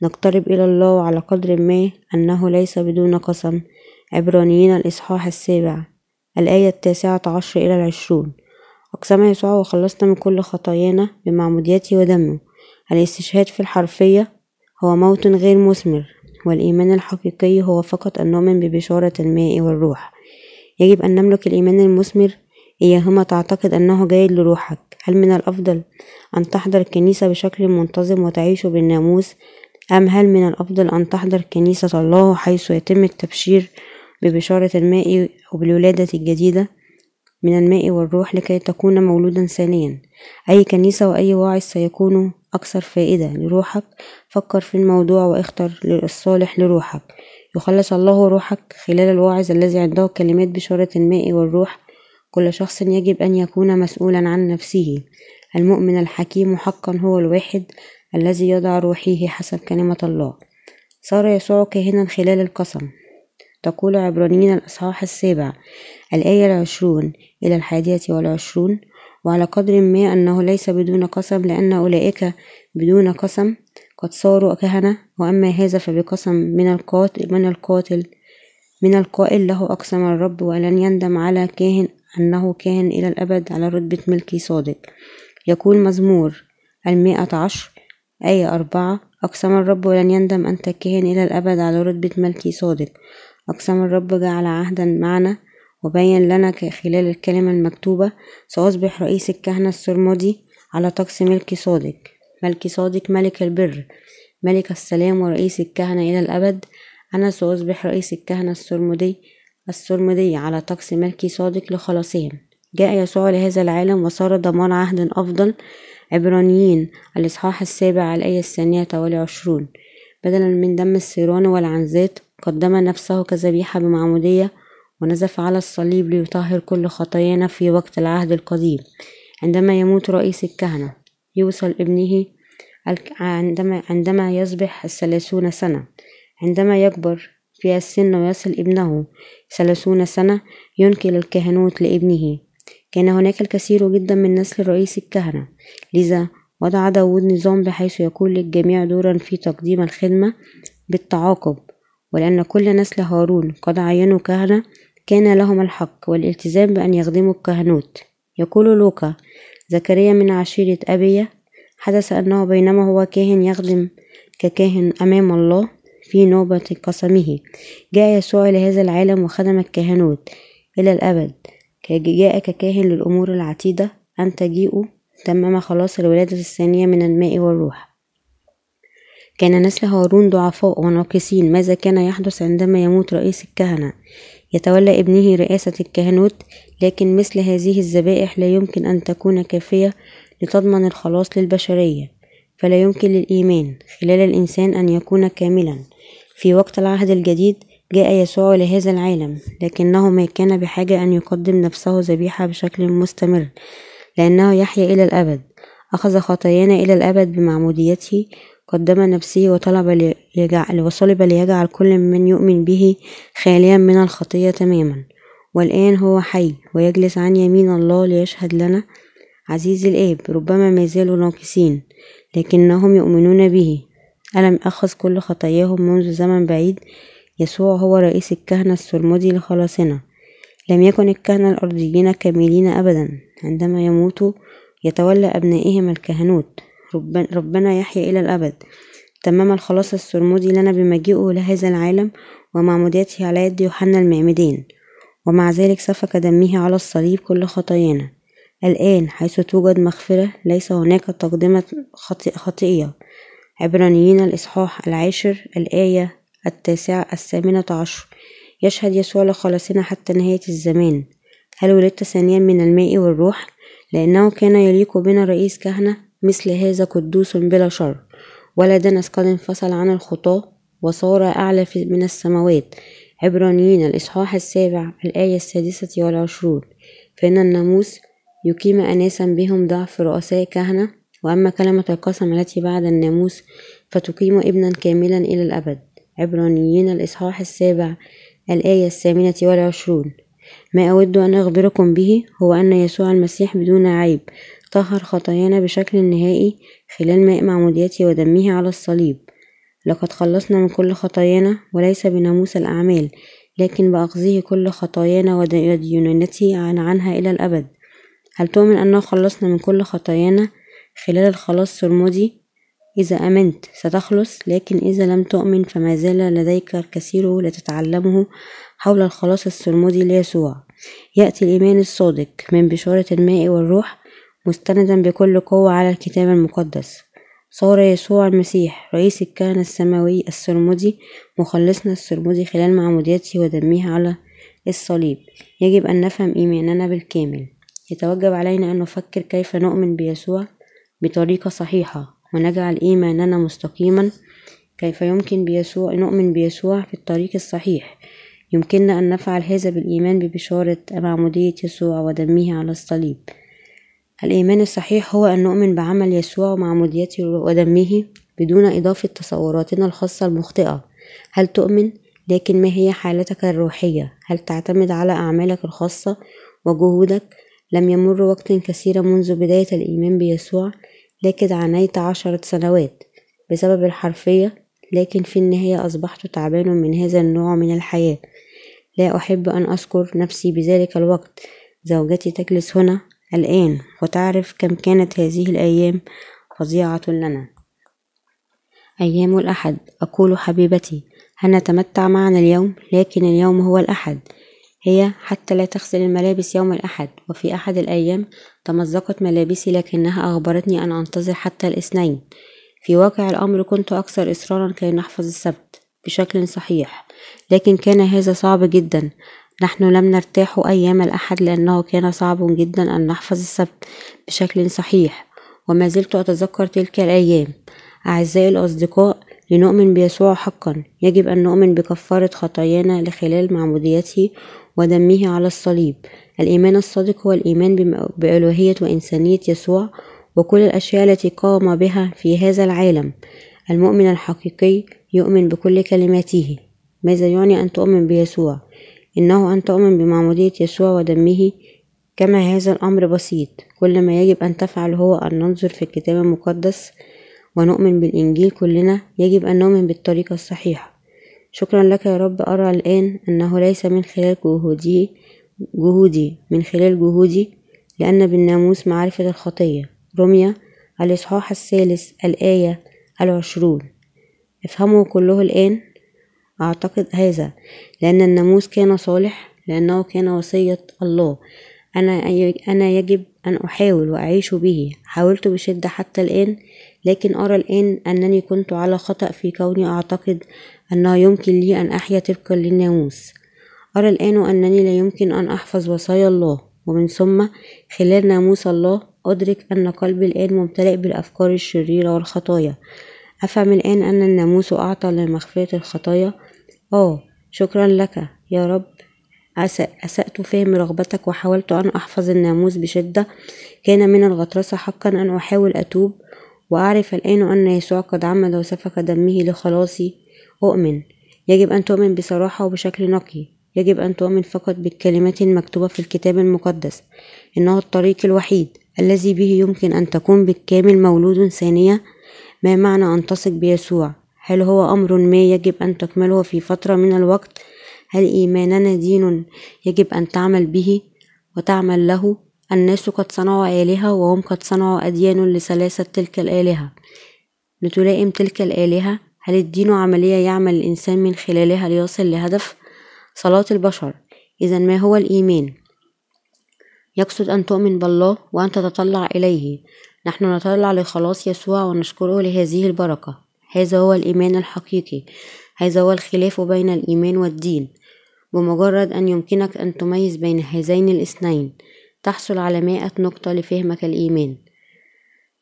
[SPEAKER 1] نقترب إلى الله على قدر ما أنه ليس بدون قسم. عبرانيين الإصحاح السابع. الآية التاسعة عشر إلى العشرون. أقسم يسوع وخلصنا من كل خطايانا بمعموديته ودمه. الاستشهاد في الحرفية هو موت غير مثمر والإيمان الحقيقي هو فقط أن نؤمن ببشارة الماء والروح. يجب أن نملك الإيمان المثمر إياهما تعتقد أنه جيد لروحك. هل من الأفضل أن تحضر الكنيسة بشكل منتظم وتعيش بالناموس أم هل من الأفضل أن تحضر كنيسة الله حيث يتم التبشير ببشارة الماء وبالولادة الجديدة من الماء والروح لكي تكون مولودا ثانيا. أي كنيسة وأي واعظ سيكون أكثر فائدة لروحك. فكر في الموضوع واختر الصالح لروحك. يخلص الله روحك خلال الواعظ الذي عنده كلمات بشارة الماء والروح. كل شخص يجب أن يكون مسؤولا عن نفسه. المؤمن الحكيم حقا هو الواحد الذي يضع روحه حسب كلمة الله. صار يسوع كاهنا خلال القسم. تقول عبرانيين الإصحاح السابع الآية العشرون إلى الحادية والعشرون وعلى قدر ما أنه ليس بدون قسم لأن أولئك بدون قسم قد صاروا كهنة وأما هذا فبقسم من القاتل من القاتل من القائل له أقسم الرب ولن يندم على كاهن أنه كاهن إلى الأبد على رتبة ملكي صادق. يقول مزمور المائة عشر آية أربعة أقسم الرب ولن يندم أنت كاهن إلى الأبد على رتبة ملكي صادق. أقسم الرب جعل عهدا معنا وبين لنا خلال الكلمة المكتوبة. سأصبح رئيس الكهنة السرمدي على طقس ملكي صادق. ملكي صادق ملك البر. ملك السلام ورئيس الكهنة إلى الأبد. أنا سأصبح رئيس الكهنة السرمدي السرمدي على طقس ملكي صادق لخلاصهم جاء يسوع لهذا العالم وصار ضمان عهد أفضل. عبرانيين الإصحاح السابع الآية الثانية والعشرون. بدلا من دم السيران والعنزات قدم نفسه كذبيحة بمعمودية ونزف على الصليب ليطهر كل خطايانا في وقت العهد القديم. عندما يموت رئيس الكهنة يوصل ابنه عندما, عندما يصبح الثلاثون سنة. عندما يكبر في السن ويصل ابنه ثلاثون سنة ينقل الكهنوت لابنه. كان هناك الكثير جدا من نسل رئيس الكهنة. لذا وضع داود نظام بحيث يكون للجميع دورا في تقديم الخدمة بالتعاقب. ولأن كل نسل هارون قد عينوا كهنة كان لهم الحق والالتزام بأن يخدموا الكهنوت. يقول لوقا زكريا من عشيرة أبية حدث أنه بينما هو كاهن يخدم ككاهن أمام الله في نوبة قسمه. جاء يسوع لهذا العالم وخدم الكهنوت. إلى الأبد جاء ككاهن للأمور العتيدة أن تجيء تمم خلاص الولادة الثانية من الماء والروح. كان نسل هارون ضعفاء وناقصين ماذا كان يحدث عندما يموت رئيس الكهنة؟ يتولى ابنه رئاسة الكهنوت لكن مثل هذه الذبائح لا يمكن أن تكون كافية لتضمن الخلاص للبشرية فلا يمكن للإيمان خلال الإنسان أن يكون كاملا. في وقت العهد الجديد جاء يسوع لهذا العالم لكنه ما كان بحاجة أن يقدم نفسه ذبيحة بشكل مستمر لأنه يحيا إلى الأبد. أخذ خطايانا إلى الأبد بمعموديته قدم نفسه وطلب ليجعل وصلب ليجعل كل من يؤمن به خاليا من الخطية تماما. والآن هو حي ويجلس عن يمين الله ليشهد لنا عزيزي الآب ربما ما زالوا ناقصين لكنهم يؤمنون به. ألم أخذ كل خطاياهم منذ زمن بعيد؟ يسوع هو رئيس الكهنة السرمدي لخلاصنا. لم يكن الكهنة الأرضيين كاملين أبدا. عندما يموتوا يتولى أبنائهم الكهنوت. ربنا يحيا إلى الأبد. تمم الخلاص السرمدي لنا بمجيئه لهذا العالم ومعموديته على يد يوحنا المعمدين. ومع ذلك سفك دمه على الصليب كل خطايانا. الآن حيث توجد مغفرة ليس هناك تقدمة خطيئة. عبرانيين الإصحاح العاشر الآية التاسعة الثامنة عشر. يشهد يسوع لخلاصنا حتى نهاية الزمان. هل ولدت ثانيا من الماء والروح؟ لأنه كان يليق بنا رئيس كهنة مثل هذا قدوس بلا شر. ولا دنس قد انفصل عن الخطاة وصار أعلى من السماوات. عبرانيين الإصحاح السابع الآية السادسة والعشرون. فإن الناموس يقيم أناسا بهم ضعف رؤساء كهنة. وأما كلمة القسم التي بعد الناموس فتقيم ابنا كاملا إلى الأبد. عبرانيين الإصحاح السابع الآية الثامنة والعشرون. ما أود أن أخبركم به هو أن يسوع المسيح بدون عيب طهر خطايانا بشكل نهائي خلال ماء معموديته ودمه على الصليب. لقد خلصنا من كل خطايانا وليس بناموس الأعمال لكن بأخذه كل خطايانا ودينونته عن عنها إلى الأبد. هل تؤمن أنه خلصنا من كل خطايانا خلال الخلاص سرمدي إذا آمنت ستخلص لكن إذا لم تؤمن فما زال لديك الكثير لتتعلمه حول الخلاص السرمدي ليسوع. يأتي الإيمان الصادق من بشارة الماء والروح مستندا بكل قوة على الكتاب المقدس. صار يسوع المسيح رئيس الكهنة السماوي السرمدي مخلصنا السرمدي خلال معموديته ودمه على الصليب. يجب أن نفهم إيماننا بالكامل. يتوجب علينا أن نفكر كيف نؤمن بيسوع بطريقة صحيحة ونجعل إيماننا مستقيما. كيف يمكن بيسوع نؤمن بيسوع في الطريق الصحيح؟ يمكننا أن نفعل هذا بالإيمان ببشارة معمودية يسوع ودمه على الصليب. الإيمان الصحيح هو أن نؤمن بعمل يسوع ومعموديته ودمه بدون إضافة تصوراتنا الخاصة المخطئة هل تؤمن؟ لكن ما هي حالتك الروحية؟ هل تعتمد على أعمالك الخاصة وجهودك؟ لم يمر وقت كثير منذ بداية الإيمان بيسوع لكن عانيت عشرة سنوات بسبب الحرفية لكن في النهاية أصبحت تعبان من هذا النوع من الحياة لا أحب أن أذكر نفسي بذلك الوقت زوجتي تجلس هنا الآن وتعرف كم كانت هذه الأيام فظيعة لنا. أيام الأحد أقول حبيبتي هل نتمتع معنا اليوم لكن اليوم هو الأحد. هي حتى لا تغسل الملابس يوم الأحد وفي أحد الأيام تمزقت ملابسي لكنها أخبرتني أن أنتظر حتى الاثنين. في واقع الأمر كنت أكثر إصرارا كي نحفظ السبت بشكل صحيح لكن كان هذا صعب جدا. نحن لم نرتاح أيام الأحد لأنه كان صعب جدا أن نحفظ السبت بشكل صحيح وما زلت أتذكر تلك الأيام. أعزائي الأصدقاء لنؤمن بيسوع حقا يجب أن نؤمن بكفارة خطايانا لخلال معموديته ودمه على الصليب. الإيمان الصادق هو الإيمان بألوهية وإنسانية يسوع وكل الأشياء التي قام بها في هذا العالم. المؤمن الحقيقي يؤمن بكل كلماته. ماذا يعني أن تؤمن بيسوع؟ إنه أن تؤمن بمعمودية يسوع ودمه كما هذا الأمر بسيط. كل ما يجب أن تفعل هو أن ننظر في الكتاب المقدس ونؤمن بالإنجيل كلنا. يجب أن نؤمن بالطريقة الصحيحة. شكرا لك يا رب. أرى الآن أنه ليس من خلال جهودي جهودي من خلال جهودي لأن بالناموس معرفة الخطية. رمية الإصحاح الثالث الآية العشرون. افهموا كله الآن. أعتقد هذا لأن الناموس كان صالح لأنه كان وصية الله. أنا أنا يجب أن أحاول وأعيش به. حاولت بشدة حتى الآن لكن أرى الآن أنني كنت على خطأ في كوني أعتقد أنه يمكن لي أن أحيا طبقا للناموس أرى الآن أنني لا يمكن أن أحفظ وصايا الله ومن ثم خلال ناموس الله أدرك أن قلبي الآن ممتلئ بالأفكار الشريرة والخطايا. أفهم الآن أن الناموس أعطى لمغفرة الخطايا آه شكرا لك يا رب. أسأت فهم رغبتك وحاولت أن أحفظ الناموس بشدة. كان من الغطرسة حقا أن أحاول أتوب وأعرف الآن أن يسوع قد عمد وسفك دمه لخلاصي أؤمن. يجب أن تؤمن بصراحة وبشكل نقي. يجب أن تؤمن فقط بالكلمات المكتوبة في الكتاب المقدس. إنه الطريق الوحيد الذي به يمكن أن تكون بالكامل مولود ثانية. ما معنى أن تثق بيسوع؟ هل هو أمر ما يجب أن تكمله في فترة من الوقت؟ هل إيماننا دين يجب أن تعمل به؟ وتعمل له؟ الناس قد صنعوا آلهة وهم قد صنعوا أديان لثلاثة تلك الآلهة. لتلائم تلك الآلهة؟ هل الدين عملية يعمل الإنسان من خلالها ليصل لهدف؟ صلاة البشر. إذا ما هو الإيمان؟ يقصد أن تؤمن بالله وأن تتطلع إليه. نحن نتطلع لخلاص يسوع ونشكره لهذه البركة. هذا هو الإيمان الحقيقي. هذا هو الخلاف بين الإيمان والدين. بمجرد أن يمكنك أن تميز بين هذين الاثنين تحصل على مائة نقطة لفهمك الإيمان.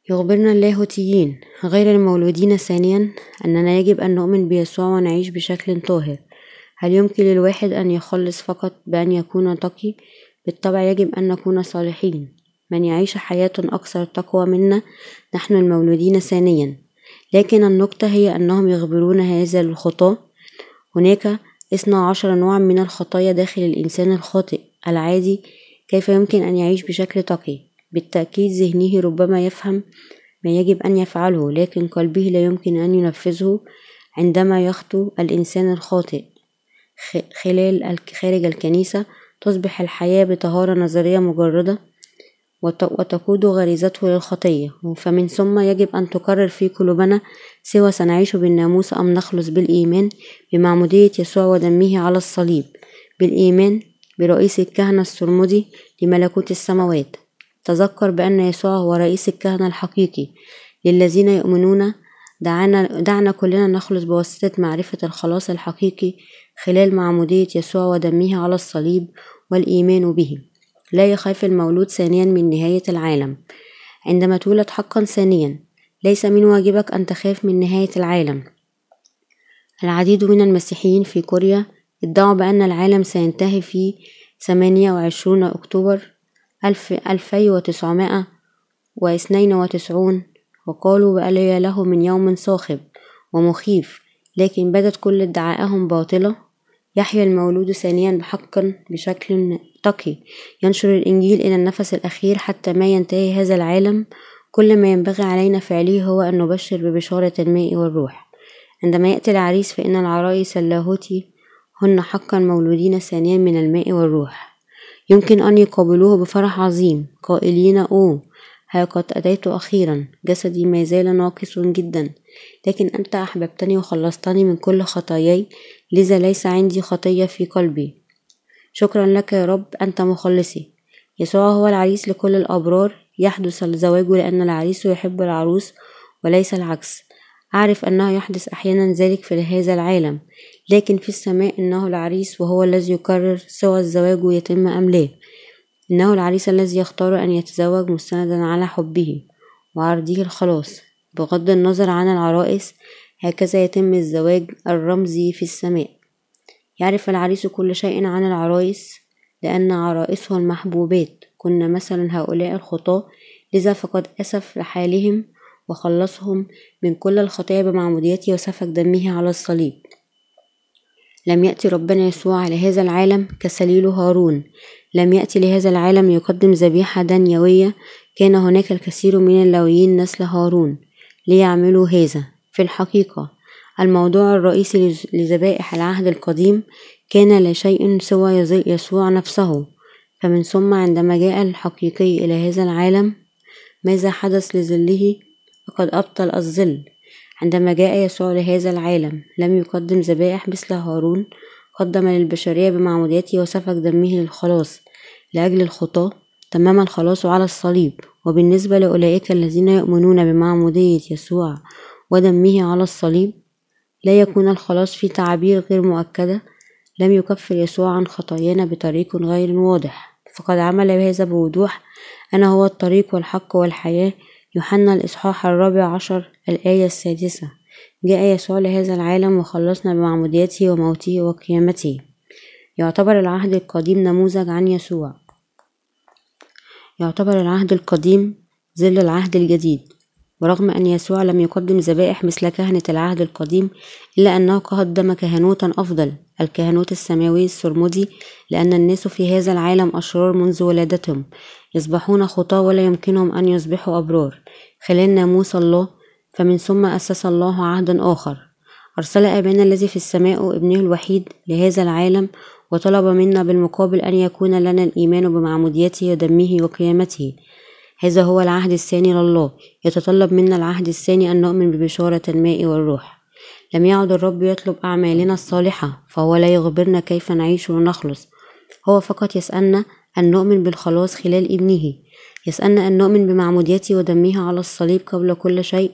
[SPEAKER 1] يخبرنا اللاهوتيين غير المولودين ثانيا أننا يجب أن نؤمن بيسوع ونعيش بشكل طاهر. هل يمكن للواحد أن يخلص فقط بأن يكون تقي؟ بالطبع يجب أن نكون صالحين. من يعيش حياة أكثر تقوى منا نحن المولودين ثانيا. لكن النقطة هي أنهم يخبرون هذا الخطاة هناك اثنا عشر نوعا من الخطايا داخل الإنسان الخاطئ. العادي كيف يمكن أن يعيش بشكل تقي؟ بالتأكيد ذهنه ربما يفهم ما يجب أن يفعله لكن قلبه لا يمكن أن ينفذه عندما يخطو الإنسان الخاطئ. خلال خارج الكنيسة تصبح الحياة بطهارة نظرية مجردة. وتقود غريزته للخطية. فمن ثم يجب أن تقرر في قلوبنا سوى سنعيش بالناموس أم نخلص بالإيمان بمعمودية يسوع ودمه على الصليب. بالإيمان برئيس الكهنة السرمدي لملكوت السماوات. تذكر بأن يسوع هو رئيس الكهنة الحقيقي. للذين يؤمنون دعنا, دعنا كلنا نخلص بواسطة معرفة الخلاص الحقيقي خلال معمودية يسوع ودمه على الصليب والإيمان به. لا يخاف المولود ثانيا من نهاية العالم. عندما تولد حقا ثانيا ليس من واجبك أن تخاف من نهاية العالم. العديد من المسيحيين في كوريا ادعوا بأن العالم سينتهي في 28 أكتوبر ألف ألفي وتسعمائة واثنين وتسعون وقالوا بأن له من يوم صاخب ومخيف لكن بدت كل ادعاءهم باطلة. يحيا المولود ثانيا بحقا بشكل تقي. ينشر الإنجيل إلى النفس الأخير حتى ما ينتهي هذا العالم. كل ما ينبغي علينا فعله هو أن نبشر ببشارة الماء والروح. عندما يأتي العريس فإن العرايس اللاهوتي هن حقا مولودين ثانيا من الماء والروح. يمكن أن يقابلوه بفرح عظيم. قائلين أوه ها قد أتيت أخيرا. جسدي ما زال ناقص جدا. لكن أنت أحببتني وخلصتني من كل خطاياي لذا ليس عندي خطية في قلبي. شكرا لك يا رب أنت مخلصي. يسوع هو العريس لكل الأبرار. يحدث الزواج لأن العريس يحب العروس وليس العكس. أعرف أنه يحدث أحيانا ذلك في هذا العالم لكن في السماء إنه العريس وهو الذي يقرر سوى الزواج يتم أم لا إنه العريس الذي يختار أن يتزوج مستندا على حبه. وعرضه الخلاص. بغض النظر عن العرائس هكذا يتم الزواج الرمزي في السماء. يعرف العريس كل شيء عن العرايس لأن عرائسه المحبوبات. كن مثلا هؤلاء الخطاة لذا فقد أسف لحالهم وخلصهم من كل الخطايا بمعموديته وسفك دمه على الصليب. لم يأتي ربنا يسوع على هذا العالم كسليل هارون. لم يأتي لهذا العالم يقدم ذبيحة دنيوية. كان هناك الكثير من اللويين نسل هارون ليعملوا هذا. في الحقيقة الموضوع الرئيسي لذبائح العهد القديم كان لا شيء سوى يسوع نفسه. فمن ثم عندما جاء الحقيقي إلى هذا العالم ماذا حدث لظله؟ فقد أبطل الظل. عندما جاء يسوع لهذا العالم لم يقدم ذبائح مثل هارون. قدم للبشرية بمعموديته وسفك دمه للخلاص لأجل الخطاة تمام الخلاص على الصليب. وبالنسبة لأولئك الذين يؤمنون بمعمودية يسوع ودمه على الصليب لا يكون الخلاص في تعابير غير مؤكدة لم يكفر يسوع عن خطايانا بطريق غير واضح. فقد عمل بهذا بوضوح أنا هو الطريق والحق والحياة. يوحنا الإصحاح الرابع عشر الآية السادسة. جاء يسوع لهذا العالم وخلصنا بمعموديته وموته وقيامته. يعتبر العهد القديم نموذج عن يسوع. يعتبر العهد القديم ظل العهد الجديد. ورغم أن يسوع لم يقدم ذبائح مثل كهنة العهد القديم إلا أنه قدم كهنوتا أفضل الكهنوت السماوي السرمدي لأن الناس في هذا العالم أشرار منذ ولادتهم يصبحون خطاة ولا يمكنهم أن يصبحوا أبرار. خلال ناموس الله فمن ثم أسس الله عهدا آخر. أرسل أبانا الذي في السماء ابنه الوحيد لهذا العالم وطلب منا بالمقابل أن يكون لنا الإيمان بمعموديته ودمه وقيامته. هذا هو العهد الثاني لله. يتطلب منا العهد الثاني أن نؤمن ببشارة الماء والروح. لم يعد الرب يطلب أعمالنا الصالحة فهو لا يخبرنا كيف نعيش ونخلص. هو فقط يسألنا أن نؤمن بالخلاص خلال ابنه. يسألنا أن نؤمن بمعموديته ودمه على الصليب قبل كل شيء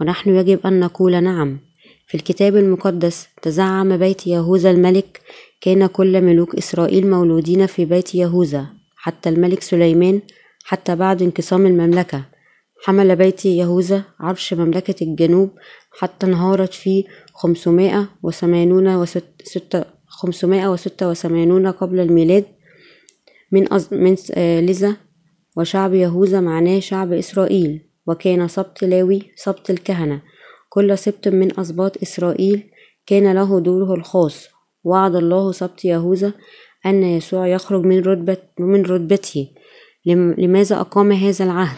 [SPEAKER 1] ونحن يجب أن نقول نعم. في الكتاب المقدس تزعم بيت يهوذا الملك كان كل ملوك إسرائيل مولودين في بيت يهوذا حتى الملك سليمان حتى بعد انقسام المملكة. حمل بيت يهوذا عرش مملكة الجنوب حتى انهارت في خمسمائة وثمانون وستة خمسمائة وستة وثمانون قبل الميلاد من, أز... من آه لذا وشعب يهوذا معناه شعب إسرائيل وكان سبط لاوي سبط الكهنة. كل سبط من أسباط إسرائيل كان له دوره الخاص. وعد الله سبط يهوذا أن يسوع يخرج من رتبة من رتبته. لماذا أقام هذا العهد؟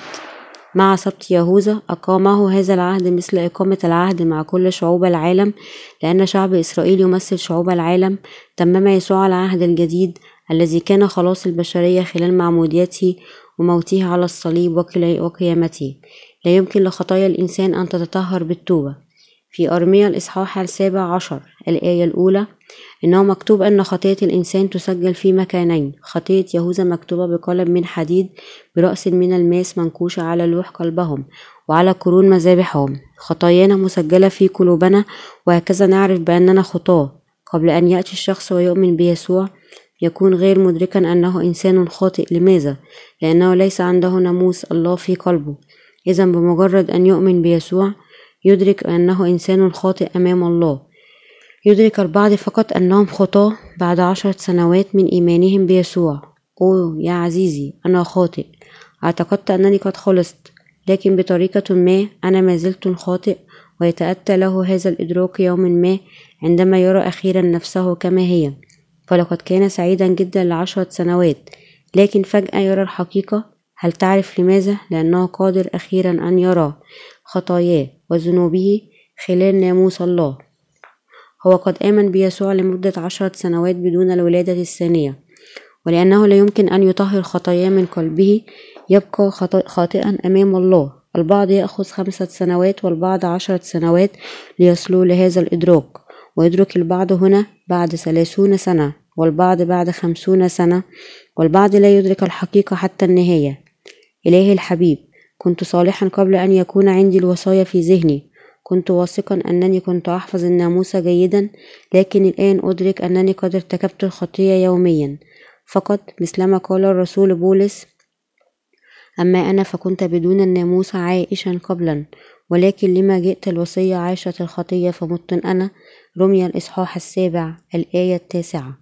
[SPEAKER 1] مع سبط يهوذا أقامه هذا العهد مثل إقامة العهد مع كل شعوب العالم لأن شعب إسرائيل يمثل شعوب العالم تمم يسوع العهد الجديد الذي كان خلاص البشرية خلال معموديته وموته على الصليب وقيامته. لا يمكن لخطايا الإنسان أن تتطهر بالتوبة. في أرميا الإصحاح السابع عشر الآية الأولى إنه مكتوب أن خطية الإنسان تسجل في مكانين خطية يهوذا مكتوبة بقلم من حديد برأس من الماس منكوشة على لوح قلبهم وعلى قرون مذابحهم. خطايانا مسجلة في قلوبنا وهكذا نعرف بأننا خطاة. قبل أن يأتي الشخص ويؤمن بيسوع يكون غير مدركا أنه إنسان خاطئ. لماذا؟ لأنه ليس عنده ناموس الله في قلبه. إذا بمجرد أن يؤمن بيسوع يدرك أنه إنسان خاطئ أمام الله. يدرك البعض فقط أنهم خطاة بعد عشرة سنوات من إيمانهم بيسوع. أوه يا عزيزي أنا خاطئ. أعتقدت أنني قد خلصت لكن بطريقة ما أنا ما زلت خاطئ ويتأتى له هذا الإدراك يوم ما عندما يرى أخيرا نفسه كما هي. فلقد كان سعيدا جدا لعشرة سنوات لكن فجأة يرى الحقيقة. هل تعرف لماذا؟ لأنه قادر أخيرا أن يرى خطاياه وذنوبه خلال ناموس الله. هو قد آمن بيسوع لمدة عشرة سنوات بدون الولادة الثانية ولأنه لا يمكن أن يطهر خطاياه من قلبه يبقى خاطئا أمام الله. البعض يأخذ خمسة سنوات والبعض عشرة سنوات ليصلوا لهذا الإدراك. ويدرك البعض هنا بعد ثلاثون سنة والبعض بعد خمسون سنة والبعض لا يدرك الحقيقة حتى النهاية. إلهي الحبيب كنت صالحا قبل أن يكون عندي الوصايا في ذهني. كنت واثقا أنني كنت أحفظ الناموس جيدا لكن الآن أدرك أنني قد ارتكبت الخطية يوميا. فقط مثلما قال الرسول بولس أما أنا فكنت بدون الناموس عائشا قبلا ولكن لما جئت الوصية عاشت الخطية فمت أنا رمي الإصحاح السابع الآية التاسعة.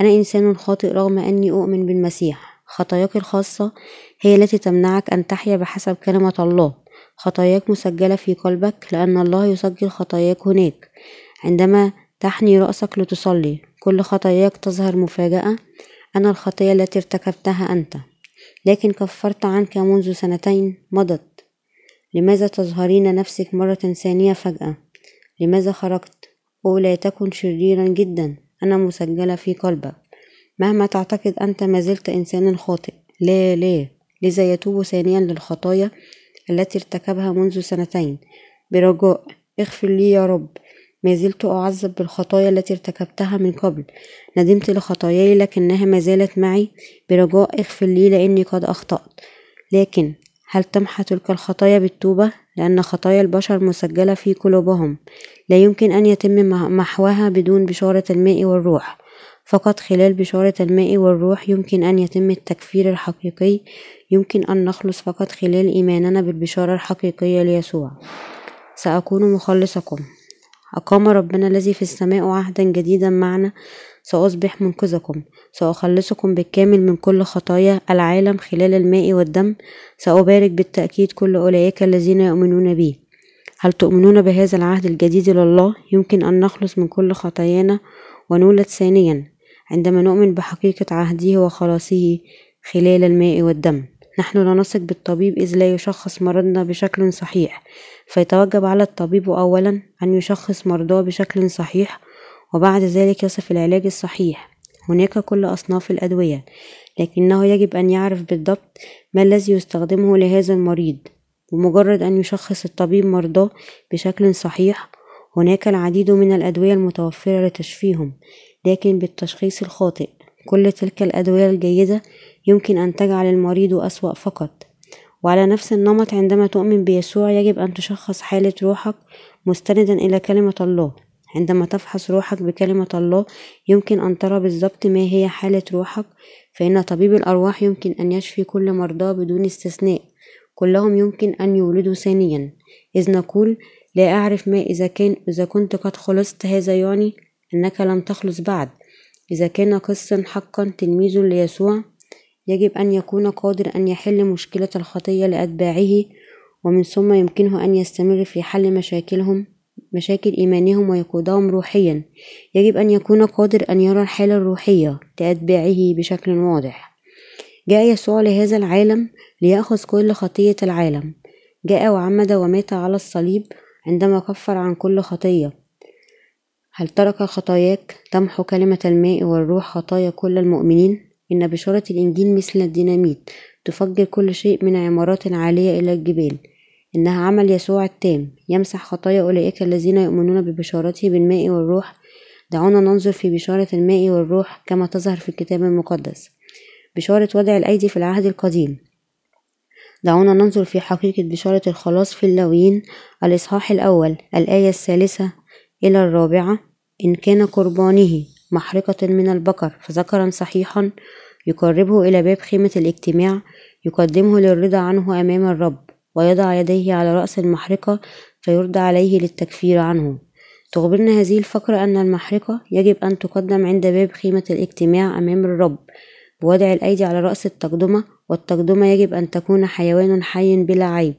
[SPEAKER 1] أنا إنسان خاطئ رغم أني أؤمن بالمسيح. خطاياك الخاصة هي التي تمنعك أن تحيا بحسب كلمة الله. خطاياك مسجلة في قلبك لأن الله يسجل خطاياك هناك. عندما تحني رأسك لتصلي كل خطاياك تظهر مفاجأة. أنا الخطية التي ارتكبتها أنت. لكن كفرت عنك منذ سنتين مضت. لماذا تظهرين نفسك مرة ثانية فجأة؟ لماذا خرجت؟ أو لا تكن شريرا جدا. أنا مسجلة في قلبك مهما تعتقد أنت ما زلت إنسانا خاطئ. لا لا. لذا يتوب ثانيا للخطايا التي ارتكبها منذ سنتين. برجاء اغفر لي يا رب. ما زلت أعذب بالخطايا التي ارتكبتها من قبل. ندمت لخطاياي لكنها ما زالت معي. برجاء اغفر لي لأني قد أخطأت. لكن هل تمحى تلك الخطايا بالتوبة؟ لأن خطايا البشر مسجلة في قلوبهم. لا يمكن أن يتم محوها بدون بشارة الماء والروح. فقط خلال بشارة الماء والروح يمكن أن يتم التكفير الحقيقي. يمكن أن نخلص فقط خلال إيماننا بالبشارة الحقيقية ليسوع. سأكون مخلصكم. أقام ربنا الذي في السماء عهدا جديدا معنا سأصبح منقذكم. سأخلصكم بالكامل من كل خطايا العالم خلال الماء والدم. سأبارك بالتأكيد كل أولئك الذين يؤمنون بي. هل تؤمنون بهذا العهد الجديد لله؟ يمكن أن نخلص من كل خطايانا ونولد ثانيا. عندما نؤمن بحقيقة عهده وخلاصه خلال الماء والدم. نحن لا نثق بالطبيب إذ لا يشخص مرضنا بشكل صحيح. فيتوجب على الطبيب أولا أن يشخص مرضاه بشكل صحيح وبعد ذلك يصف العلاج الصحيح. هناك كل أصناف الأدوية لكنه يجب أن يعرف بالضبط ما الذي يستخدمه لهذا المريض بمجرد أن يشخص الطبيب مرضاه بشكل صحيح هناك العديد من الأدوية المتوفرة لتشفيهم لكن بالتشخيص الخاطئ. كل تلك الأدوية الجيدة يمكن أن تجعل المريض أسوأ فقط. وعلى نفس النمط عندما تؤمن بيسوع يجب أن تشخص حالة روحك مستندا إلى كلمة الله. عندما تفحص روحك بكلمة الله يمكن أن ترى بالضبط ما هي حالة روحك فإن طبيب الأرواح يمكن أن يشفي كل مرضاه بدون استثناء. كلهم يمكن أن يولدوا ثانيا. إذ نقول لا أعرف ما إذا كان إذا كنت قد خلصت هذا يعني أنك لم تخلص بعد. إذا كان قسا حقا تلميذ ليسوع يجب أن يكون قادر أن يحل مشكلة الخطية لأتباعه ومن ثم يمكنه أن يستمر في حل مشاكلهم. مشاكل إيمانهم ويقودهم روحيا. يجب أن يكون قادر أن يرى الحالة الروحية لأتباعه بشكل واضح. جاء يسوع لهذا العالم ليأخذ كل خطية العالم. جاء وعمد ومات على الصليب عندما كفر عن كل خطية. هل ترك خطاياك تمحو كلمة الماء والروح خطايا كل المؤمنين؟ إن بشارة الإنجيل مثل الديناميت تفجر كل شيء من عمارات عالية إلى الجبال. إنها عمل يسوع التام. يمسح خطايا أولئك الذين يؤمنون ببشارته بالماء والروح. دعونا ننظر في بشارة الماء والروح كما تظهر في الكتاب المقدس. بشارة وضع الأيدي في العهد القديم. دعونا ننظر في حقيقة بشارة الخلاص في اللويين الإصحاح الأول الآية الثالثة إلى الرابعة. إن كان قربانه محرقة من البقر فذكرا صحيحا يقربه إلى باب خيمة الاجتماع يقدمه للرضا عنه أمام الرب. ويضع يديه على رأس المحرقة فيرد عليه للتكفير عنه. تخبرنا هذه الفقرة أن المحرقة يجب أن تقدم عند باب خيمة الاجتماع أمام الرب بوضع الأيدي على رأس التقدمة والتقدمة يجب أن تكون حيوان حي بلا عيب.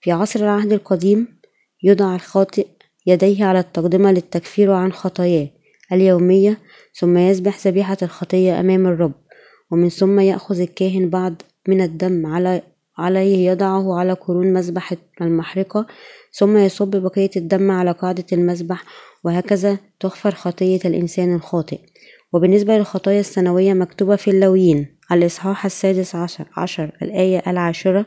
[SPEAKER 1] في عصر العهد القديم يضع الخاطئ يديه على التقدمة للتكفير عن خطاياه اليومية ثم يذبح ذبيحة الخطية أمام الرب ومن ثم يأخذ الكاهن بعض من الدم على عليه يضعه على قرون مذبح المحرقة ثم يصب بقية الدم على قاعدة المذبح وهكذا تغفر خطية الإنسان الخاطئ. وبالنسبة للخطايا السنوية مكتوبة في اللاويين الإصحاح السادس عشر, عشر الآية العاشرة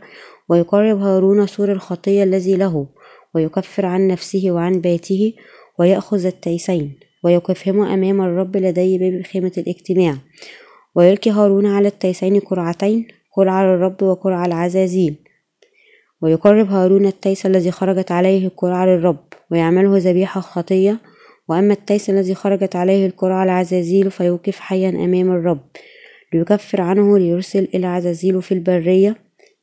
[SPEAKER 1] ويقرب هارون ثور الخطية الذي له ويكفر عن نفسه وعن بيته ويأخذ التيسين ويقفهما أمام الرب لدى باب خيمة الاجتماع. ويلقي هارون على التيسين قرعتين قرعة للرب وقرعة لعزازيل. ويقرب هارون التيس الذي خرجت عليه القرعة للرب ويعمله ذبيحة خطية. وأما التيس الذي خرجت عليه القرعة العزازيل فيوقف حيا أمام الرب ليكفر عنه ليرسل إلى عزازيل في البرية.